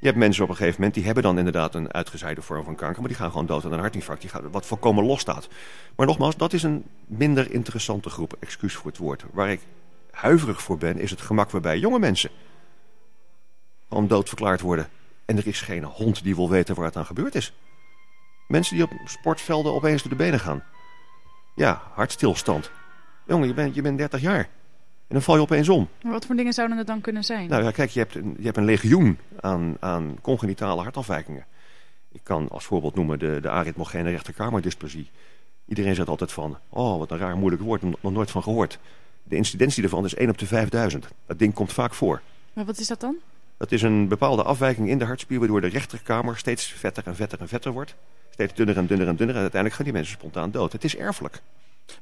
Je hebt mensen op een gegeven moment, die hebben dan inderdaad een uitgezaaide vorm van kanker, maar die gaan gewoon dood aan een hartinfarct, die gaat, wat volkomen los staat. Maar nogmaals, dat is een minder interessante groep, excuus voor het woord. Waar ik huiverig voor ben, is het gemak waarbij jonge mensen gewoon dood verklaard worden. En er is geen hond die wil weten waar het aan gebeurd is. Mensen die op sportvelden opeens door de benen gaan. Ja, hartstilstand. Jongen, je bent, je bent 30 jaar. En dan val je opeens om. Maar wat voor dingen zouden het dan kunnen zijn? Nou ja, kijk, je hebt een, je hebt een legioen aan, aan congenitale hartafwijkingen. Ik kan als voorbeeld noemen de, de arythmogene rechterkamerdysplasie. Iedereen zegt altijd van, oh wat een raar moeilijk woord, nog nooit van gehoord. De incidentie ervan is 1 op de 5000. Dat ding komt vaak voor. Maar wat is dat dan? Dat is een bepaalde afwijking in de hartspier... waardoor de rechterkamer steeds vetter en vetter en vetter wordt. Steeds dunner en dunner en dunner. En uiteindelijk gaan die mensen spontaan dood. Het is erfelijk.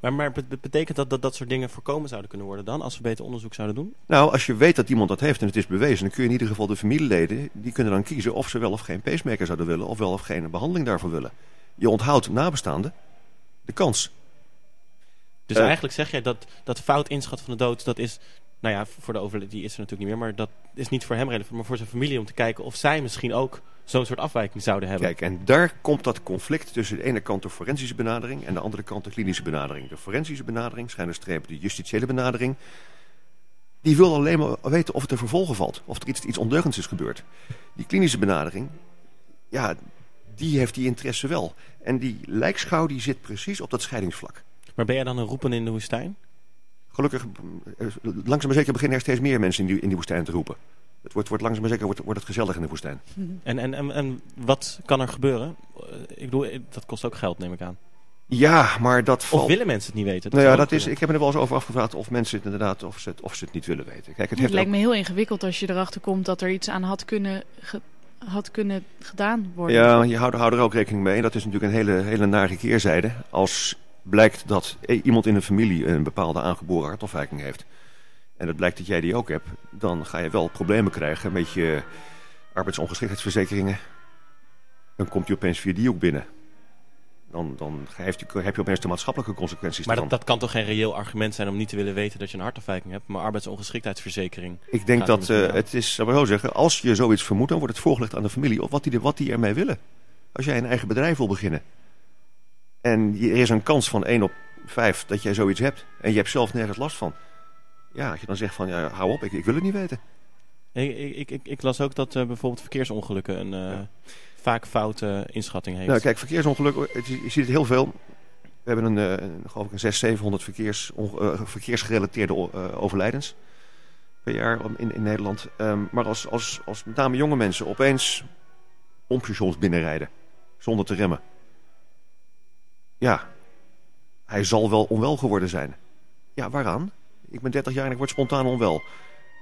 Maar, maar betekent dat, dat dat soort dingen voorkomen zouden kunnen worden dan... als we beter onderzoek zouden doen? Nou, als je weet dat iemand dat heeft en het is bewezen... dan kun je in ieder geval de familieleden... die kunnen dan kiezen of ze wel of geen pacemaker zouden willen... of wel of geen behandeling daarvoor willen. Je onthoudt nabestaanden de kans. Dus uh, eigenlijk zeg jij dat, dat fout inschat van de dood... dat is nou ja, voor de overleden, die is er natuurlijk niet meer. Maar dat is niet voor hem relevant, maar voor zijn familie om te kijken of zij misschien ook zo'n soort afwijking zouden hebben. Kijk, en daar komt dat conflict tussen de ene kant de forensische benadering en de andere kant de klinische benadering. De forensische benadering, schijnen streep de justitiële benadering, die wil alleen maar weten of het er vervolgen valt. Of er iets, iets ondeugends is gebeurd. Die klinische benadering, ja, die heeft die interesse wel. En die lijkschouw die zit precies op dat scheidingsvlak. Maar ben jij dan een roepen in de woestijn? Gelukkig, langzaam maar zeker beginnen er steeds meer mensen in die, in die woestijn te roepen. Het wordt, wordt langzaam maar zeker wordt, wordt het gezellig in de woestijn. En, en, en, en wat kan er gebeuren? Ik bedoel, dat kost ook geld, neem ik aan. Ja, maar dat Of willen mensen het niet weten? Nou ja, dat is, ik heb me er wel eens over afgevraagd of mensen het inderdaad of ze het, of ze het niet willen weten. Kijk, het Het heeft lijkt ook- me heel ingewikkeld als je erachter komt dat er iets aan had kunnen, ge- had kunnen gedaan worden. Ja, je houdt, houdt er ook rekening mee. Dat is natuurlijk een hele, hele nare keerzijde. Als blijkt dat iemand in een familie een bepaalde aangeboren hartafwijking heeft. En het blijkt dat jij die ook hebt. Dan ga je wel problemen krijgen met je arbeidsongeschiktheidsverzekeringen. Dan komt je opeens via die ook binnen. Dan, dan heeft je, heb je opeens de maatschappelijke consequenties Maar dat, dat kan toch geen reëel argument zijn om niet te willen weten dat je een hartafwijking hebt. Maar arbeidsongeschiktheidsverzekering. Ik denk dat eh, het is, zal ik zo zeggen, als je zoiets vermoedt, dan wordt het voorgelegd aan de familie of wat die, wat die ermee willen. Als jij een eigen bedrijf wil beginnen en er is een kans van 1 op 5 dat jij zoiets hebt en je hebt zelf nergens last van. Ja, als je dan zegt van ja, hou op, ik, ik wil het niet weten. Ik, ik, ik, ik, las ook dat eh, bijvoorbeeld verkeersongelukken een eh, vaak foute inschatting heeft. Nou, kijk, verkeersongeluk, het, je ziet het heel veel. We hebben een, eh, een, geloof ik een 600, 700 verkeers, verkeersgerelateerde overlijdens per jaar in, in Nederland. Ehm, maar als, als, als met name jonge mensen opeens pompstations binnenrijden zonder te remmen. Ja, hij zal wel onwel geworden zijn. Ja, waaraan? Ik ben 30 jaar en ik word spontaan onwel.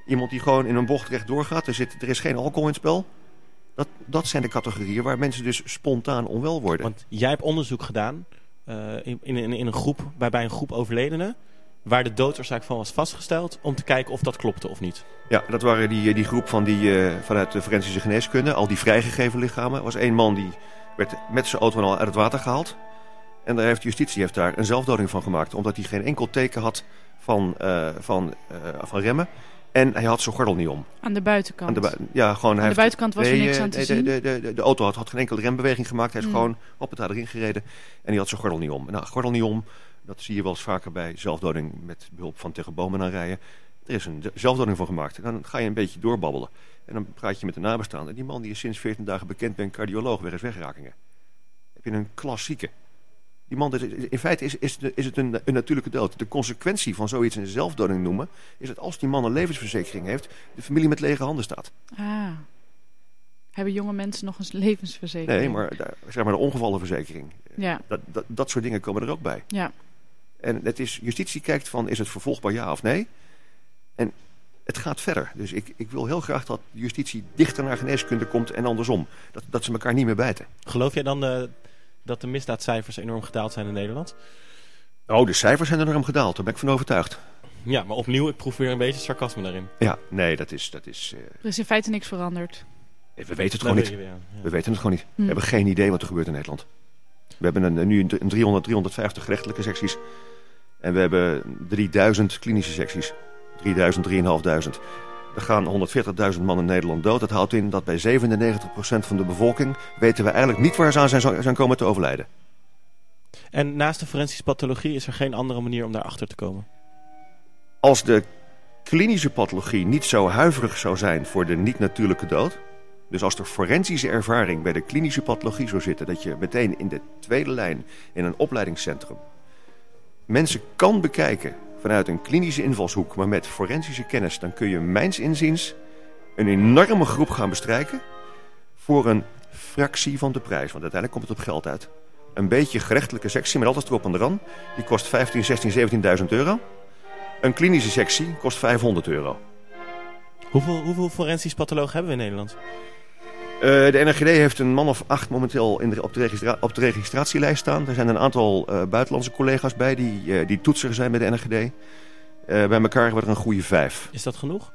Iemand die gewoon in een bocht recht doorgaat, er, zit, er is geen alcohol in het spel. Dat, dat zijn de categorieën waar mensen dus spontaan onwel worden. Want jij hebt onderzoek gedaan eh, in, in, in een groep, bij, bij een groep overledenen. Waar de doodsoorzaak van was vastgesteld. Om te kijken of dat klopte of niet. Ja, dat waren die, die groep van die, eh, vanuit de forensische geneeskunde. Al die vrijgegeven lichamen. Er was één man die werd met zijn auto al uit het water gehaald. En daar heeft justitie heeft daar een zelfdoding van gemaakt. Omdat hij geen enkel teken had van, eh, van, eh, van remmen. En hij had zijn gordel niet om. Aan de buitenkant. Aan de, bui- ja, gewoon, hij Aan de heeft- buitenkant was er niks eh, aan te nee, zien. De, de, de, de auto had, had geen enkele rembeweging gemaakt. Hij is Hmm. gewoon op het erin gereden. En hij had zijn gordel niet om. Nou, gordel niet om, dat zie je wel eens vaker bij zelfdoding met behulp van tegen bomen aanrijden. Er is een zelfdoding van gemaakt. Dan ga je een beetje doorbabbelen. En dan praat je met de nabestaanden. Die man die is sinds 14 dagen bekend bij een cardioloog wegens wegrakingen. Heb je een klassieke. Die man, is- in feite is, is, de- is het een, een natuurlijke dood. De consequentie van zoiets een zelfdoding noemen... is dat als die man een levensverzekering heeft... de familie met lege handen staat. Ah. Hebben jonge mensen nog een levensverzekering? Nee, maar, zeg maar de ongevallenverzekering. Ja, Dat, dat, dat soort dingen komen er ook bij. ja. En het is, justitie kijkt van, is het vervolgbaar ja of nee? En het gaat verder. Dus ik, ik wil heel graag dat justitie dichter naar geneeskunde komt en andersom. Dat, dat ze elkaar niet meer bijten. Geloof jij dan eh, dat de misdaadcijfers enorm gedaald zijn in Nederland? Oh, de cijfers zijn enorm gedaald. Daar ben ik van overtuigd. Ja, maar opnieuw, ik proef weer een beetje sarcasme daarin. Ja, nee, dat is... Dat is eh, Er is in feite niks veranderd. we weten het Dat gewoon niet. ja. We weten het gewoon niet. Hm. We hebben geen idee wat er gebeurt in Nederland. We hebben een, nu een 300, 350 gerechtelijke secties. En we hebben 3000 klinische secties. 3000, 3500. Er gaan 140.000 man in Nederland dood. Dat houdt in dat bij 97% van de bevolking... weten we eigenlijk niet waar ze aan zijn, zijn komen te overlijden. En naast de forensische pathologie is er geen andere manier om daarachter te komen. Als de klinische pathologie niet zo huiverig zou zijn voor de niet-natuurlijke dood... dus als er forensische ervaring bij de klinische pathologie zou zitten... dat je meteen in de tweede lijn in een opleidingscentrum... mensen kan bekijken vanuit een klinische invalshoek... maar met forensische kennis... dan kun je mijns inziens een enorme groep gaan bestrijken... voor een fractie van de prijs. Want uiteindelijk komt het op geld uit. Een beetje gerechtelijke sectie met altijd erop en eraan... die kost 15, 16, 17.000 euro... Een klinische sectie kost 500 euro. Hoeveel, hoeveel forensisch pathologen hebben we in Nederland? Eh, de NRGD heeft een man of acht momenteel in de, op, de op de registratielijst staan. Er zijn een aantal eh, buitenlandse collega's bij die, eh, die toetser zijn bij de NRGD. Bij elkaar we er een goede vijf. Is dat genoeg?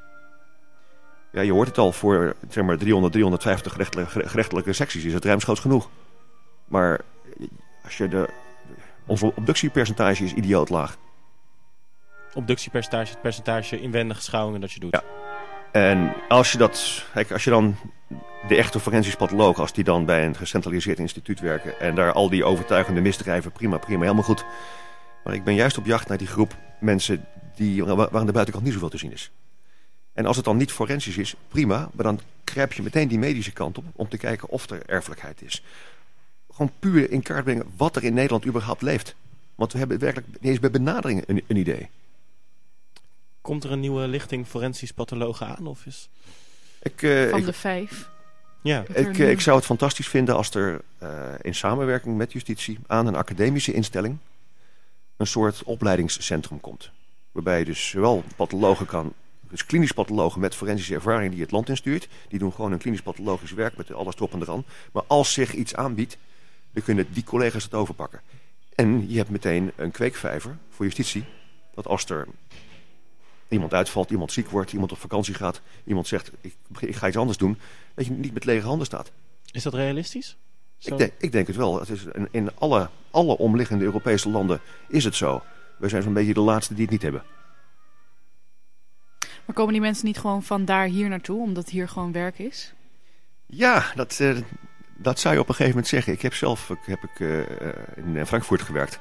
Ja, je hoort het al, voor zeg maar, 300, 350 gerechtelijke, gerechtelijke secties is het ruimschoots genoeg. Maar als je de, onze obductiepercentage is idioot laag. Obductiepercentage, het percentage inwendige schouwingen dat je doet. Ja. En als je dat, kijk, als je dan de echte forensisch patholoog, als die dan bij een gecentraliseerd instituut werken en daar al die overtuigende misdrijven, prima, prima, helemaal goed. Maar ik ben juist op jacht naar die groep mensen die, waar aan de buitenkant niet zoveel te zien is. En als het dan niet forensisch is, prima, maar dan grijp je meteen die medische kant op om te kijken of er erfelijkheid is. Gewoon puur in kaart brengen wat er in Nederland überhaupt leeft. Want we hebben werkelijk niet eens bij benadering een, een idee. Komt er een nieuwe lichting forensisch pathologen aan? Of is... Ik, eh, Van ik- de vijf. Ja. Ik, eh, ik zou het fantastisch vinden als er uh, in samenwerking met justitie aan een academische instelling een soort opleidingscentrum komt. Waarbij je dus zowel pathologen kan, dus klinisch pathologen met forensische ervaring die het land instuurt. Die doen gewoon een klinisch pathologisch werk met alles erop en eraan. Maar als zich iets aanbiedt, dan kunnen die collega's het overpakken. En je hebt meteen een kweekvijver voor justitie. Dat als er iemand uitvalt, iemand ziek wordt, iemand op vakantie gaat, iemand zegt ik, ik ga iets anders doen, dat je niet met lege handen staat. Is dat realistisch? Ik denk, ik denk, het wel. Het is in alle, alle omliggende Europese landen is het zo. We zijn zo'n beetje de laatste die het niet hebben. Maar komen die mensen niet gewoon van daar hier naartoe, omdat hier gewoon werk is? Ja, dat, uh, dat zou je op een gegeven moment zeggen. Ik heb zelf ik, heb ik, uh, in Frankfurt gewerkt.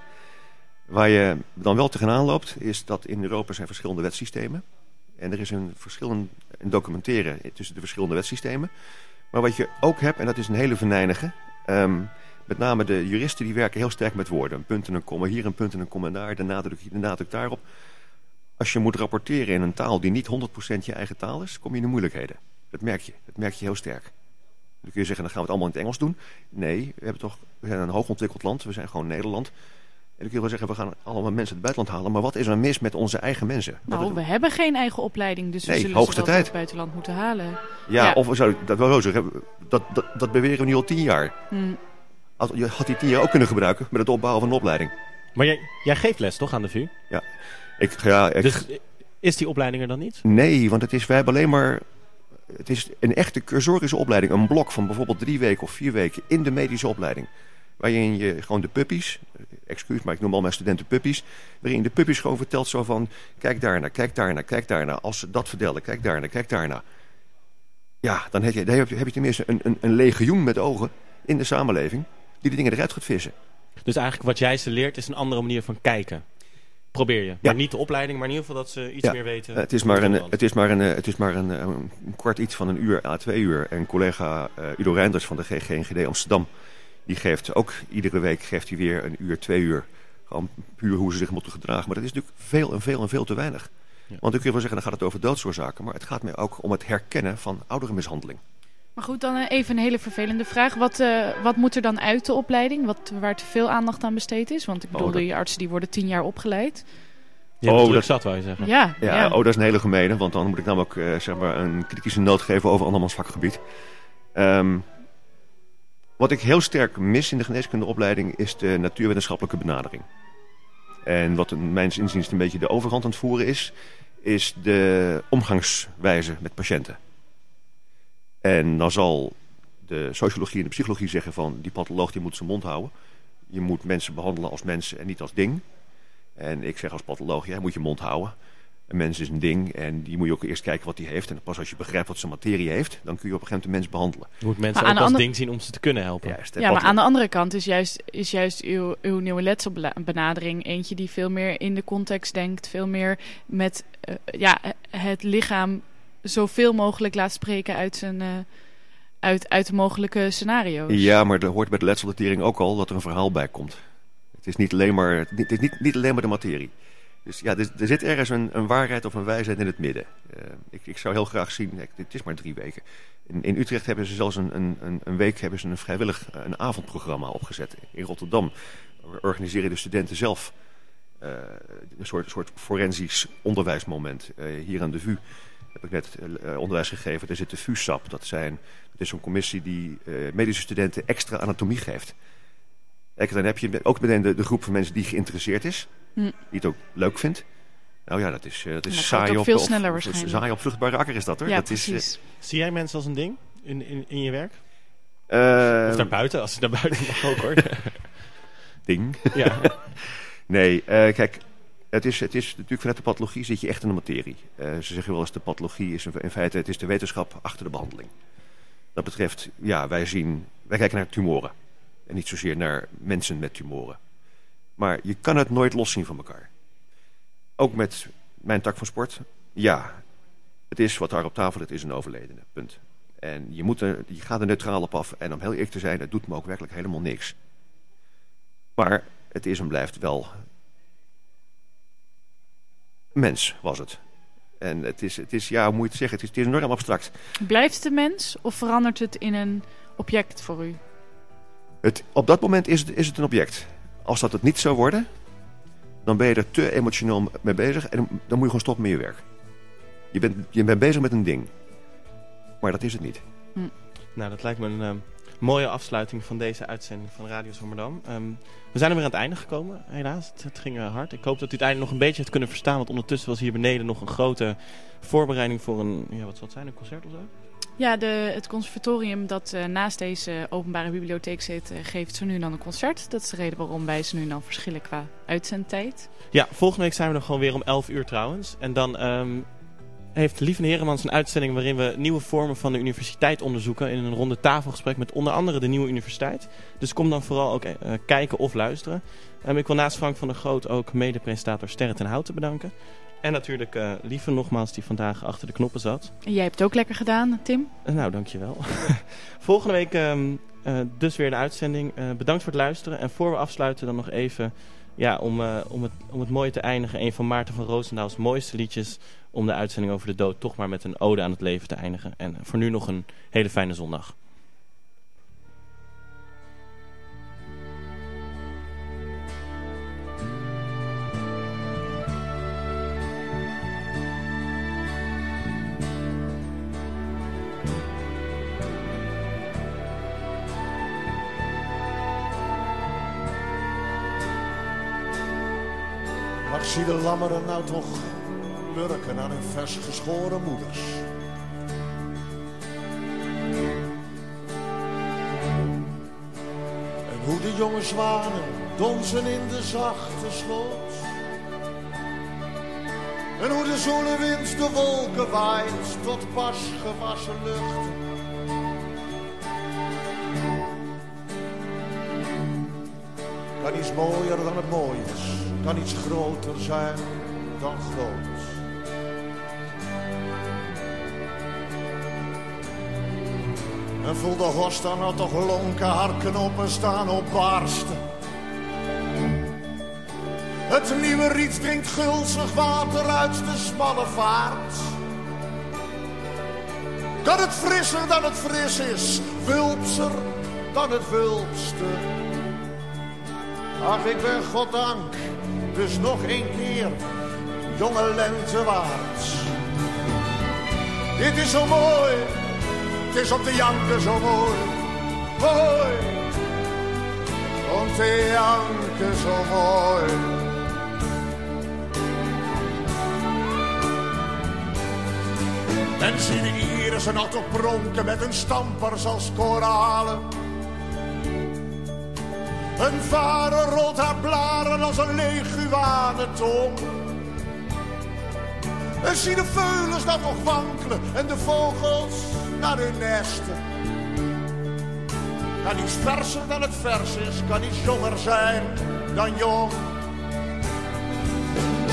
Waar je dan wel tegenaan loopt, is dat in Europa zijn verschillende wetsystemen. En er is een verschil in documenteren tussen de verschillende wetsystemen. Maar wat je ook hebt, en dat is een hele venijnige... Um, met name de juristen die werken heel sterk met woorden. Een punt en een komma hier, een punt en een komma daar, de nadruk de nadruk daarop. Als je moet rapporteren in een taal die niet 100% je eigen taal is, kom je in de moeilijkheden. Dat merk je. Dat merk je heel sterk. Dan kun je zeggen, dan gaan we het allemaal in het Engels doen. Nee, we, hebben toch, we zijn een hoogontwikkeld land. We zijn gewoon Nederland. En je wel zeggen, we gaan allemaal mensen uit het buitenland halen. Maar wat is er mis met onze eigen mensen? Nou, we hebben geen eigen opleiding. Dus we zullen hoogste ze tijd. uit het buitenland moeten halen. Ja, ja. of we zouden dat wel zo zeggen. Dat, dat, dat beweren we nu al tien jaar. Hmm. Je had die tien jaar ook kunnen gebruiken met het opbouwen van een opleiding. Maar jij, jij geeft les toch aan de VU? Ja. Ik, ja ik... Dus is die opleiding er dan niet? Nee, want het is, wij hebben alleen maar... Het is een echte cursorische opleiding. Een blok van bijvoorbeeld drie weken of vier weken in de medische opleiding. Waarin je gewoon de puppies, excuus, maar ik noem al mijn studenten puppies. Waarin de puppies gewoon vertelt zo van, kijk daarna, kijk daarna, kijk daarna. Als ze dat vertellen, kijk daarna, kijk daarna. Ja, dan heb je, dan heb je, heb je tenminste een, een, een legioen met ogen in de samenleving die de dingen eruit gaat vissen. Dus eigenlijk wat jij ze leert is een andere manier van kijken. Probeer je. Ja. Maar niet de opleiding, maar in ieder geval dat ze iets ja. meer weten. Het is maar, een, het is maar, een, het is maar een, een, kwart iets van een uur à twee uur. En collega uh, Udo Reinders van de GGNGD Amsterdam... die geeft ook iedere week geeft hij weer een uur, twee uur. Gewoon puur hoe ze zich moeten gedragen. Maar dat is natuurlijk veel en veel en veel te weinig. Ja. Want ik kun je wel zeggen, dan gaat het over doodsoorzaken. Maar het gaat mij ook om het herkennen van ouderenmishandeling. Maar goed, dan even een hele vervelende vraag. Wat, uh, wat moet er dan uit de opleiding? Wat, waar te veel aandacht aan besteed is? Want ik bedoel, oh, dat... die artsen die worden tien jaar opgeleid. Ja, oh, dat zat, je zeggen. Ja, ja, ja, Oh, dat is een hele gemene. Want dan moet ik namelijk uh, zeg maar een kritische noot geven over andermans vakgebied. Um, wat ik heel sterk mis in de geneeskundeopleiding is de natuurwetenschappelijke benadering. En wat in mijn inziens een beetje de overhand aan het voeren is, is de omgangswijze met patiënten. En dan zal de sociologie en de psychologie zeggen van die patholoog die moet zijn mond houden. Je moet mensen behandelen als mensen en niet als ding. En ik zeg als patholoog, jij moet je mond houden. Een mens is een ding en die moet je ook eerst kijken wat hij heeft. En pas als je begrijpt wat zijn materie heeft, dan kun je op een gegeven moment de mens behandelen. Je moet mensen ook als andere... ding zien om ze te kunnen helpen. Juist, ja, maar aan de andere kant is juist, is juist uw, uw nieuwe letselbenadering eentje die veel meer in de context denkt. Veel meer met uh, ja, het lichaam zoveel mogelijk laat spreken uit zijn... Uh, uit, uit de mogelijke scenario's. Ja, maar er hoort bij de letseldatering ook al dat er een verhaal bij komt. Het is niet alleen maar, het is niet, niet alleen maar de materie. Dus ja, er, zit ergens een, een, waarheid of een wijsheid in het midden. Uh, ik, ik, zou heel graag zien, het is maar drie weken. In, in Utrecht hebben ze zelfs een, een, een, week hebben ze een vrijwillig een avondprogramma opgezet. In Rotterdam organiseren de studenten zelf uh, een soort, soort forensisch onderwijsmoment. Hier aan de VU heb ik net onderwijs gegeven. Er zit de VUSAP. Dat, zijn, dat is zo'n commissie die medische studenten extra anatomie geeft. Kijk, dan heb je ook meteen de, de groep van mensen die geïnteresseerd is. Hm. Die het ook leuk vindt. Nou ja, dat is, uh, dat is dat saai op, veel op, sneller op, waarschijnlijk. saai op vruchtbare akker is dat hoor. Ja, dat precies. Is, uh, Zie jij mensen als een ding in, in, in je werk? Uh, of naar buiten, als je naar buiten mag ook hoor. ding? Ja. nee, kijk, het is, het is natuurlijk vanuit de pathologie zit je echt in de materie. ze zeggen wel eens de pathologie is in feite het is de wetenschap achter de behandeling. Dat betreft, ja, wij zien, wij kijken naar tumoren. En niet zozeer naar mensen met tumoren. Maar je kan het nooit loszien van elkaar. Ook met mijn tak van sport. Ja, het is wat daar op tafel ligt, is een overledene. Punt. En je, moet er, je gaat er neutraal op af. En om heel eerlijk te zijn, het doet me ook werkelijk helemaal niks. Maar het is en blijft wel... Mens was het. En het is, het is ja, hoe moet je het zeggen, het is, het is enorm abstract. Blijft het een mens of verandert het in een object voor u? Het, op dat moment is het, is het een object. Als dat het niet zou worden, dan ben je er te emotioneel mee bezig en dan, moet je gewoon stoppen met je werk. Je bent, je bent bezig met een ding. Maar dat is het niet. Nou, dat lijkt me een ehm, mooie afsluiting van deze uitzending van Radio Zomerdam. Ehm, we zijn er weer aan het einde gekomen, helaas. Het, het ging eh, hard. Ik hoop dat u het einde nog een beetje hebt kunnen verstaan. Want ondertussen was hier beneden nog een grote voorbereiding voor een, ja, wat zal het zijn, een concert of zo? Ja, de, het conservatorium dat eh, naast deze openbare bibliotheek zit, eh, geeft zo nu en dan een concert. Dat is de reden waarom wij zo nu en dan verschillen qua uitzendtijd. Ja, volgende week zijn we er gewoon weer om 11 uur trouwens. En dan ehm, heeft Lieve Heremans een uitzending waarin we nieuwe vormen van de universiteit onderzoeken. In een ronde tafelgesprek met onder andere de nieuwe universiteit. Dus kom dan vooral ook eh, kijken of luisteren. Ehm, ik wil naast Frank van der Groot ook mede-presentator Sterre ten Houten bedanken. En natuurlijk eh, Lieve nogmaals die vandaag achter de knoppen zat. En jij hebt het ook lekker gedaan, Tim. Eh, nou, dankjewel. Volgende week ehm, eh, dus weer de uitzending. Bedankt voor het luisteren. En voor we afsluiten dan nog even... Ja, om, om, het, om het mooi te eindigen. Een van Maarten van Roosendaal's mooiste liedjes. Om de uitzending over de dood toch maar met een ode aan het leven te eindigen. En voor nu nog een hele fijne zondag. Zie de lammeren nou toch lurken aan hun vers geschoren moeders. En hoe de jonge zwanen donzen in de zachte sloot. En hoe de zonnewind de wolken waait tot pas gewassen luchten. Kan iets mooier dan het mooi is, kan iets groter zijn dan groot. En voel de horst nou toch lonken, haar knoppen staan op barsten. Het nieuwe riet drinkt gulzig water uit de smalle vaart. Kan het frisser dan het fris is, wulpser dan het wulpste. Ach, ik ben goddank, dus nog een keer, jonge lente waard. Dit is zo mooi, het is om te janken zo mooi, mooi. Om te janken zo mooi. En zie de irissen nog toch pronken met hun stampers als koralen. Een vader rolt haar blaren als een leguanentong. En zie de veulens dan nog wankelen en de vogels naar hun nesten. Kan iets verser dan het vers is, kan iets jonger zijn dan jong.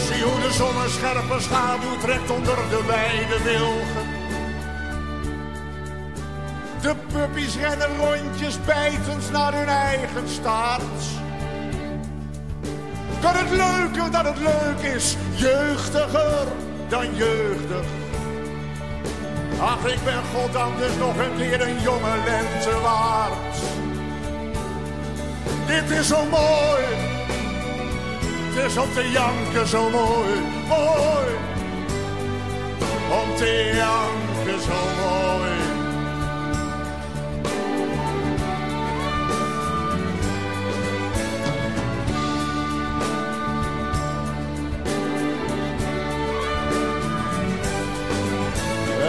Zie hoe de zon een scherpe schaduw trekt onder de wijde wilgen. De puppies rennen rondjes bijtend naar hun eigen staart. Kan het leuker dan het leuk is, jeugdiger dan jeugdig. Ach, ik ben goddank dus nog een keer een jonge lente waard. Dit is zo mooi, het is om te janken zo mooi, mooi. Om te janken zo mooi.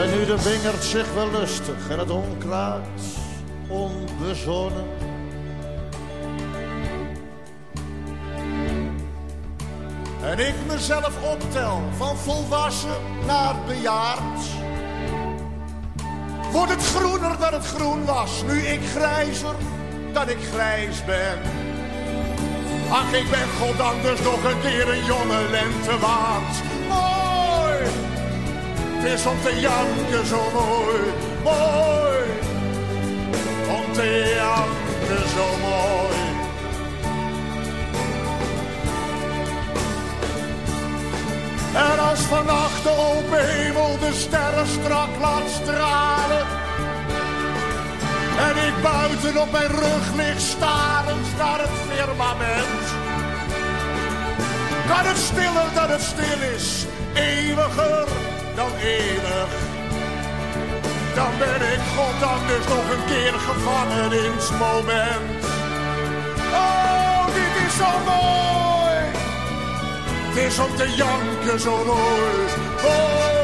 En nu de wingerd zich wel lustig en het onkruid onbezonnen. En ik mezelf optel van volwassen naar bejaard. Wordt het groener dan het groen was, nu ik grijzer dan ik grijs ben. Ach, ik ben goddank dus nog een keer een jonge lente waard. Mooi! Het is om te janken zo mooi, mooi. Om te janken zo mooi. En als vannacht de open de sterren strak laat stralen. En ik buiten op mijn rug lig starend naar het firmament. Kan het stiller dan het stil is, eeuwiger dan eeuwig. Dan ben ik goddank dus nog een keer gevangen in het moment. Oh, dit is zo mooi. Het is om te janken zo. Oh,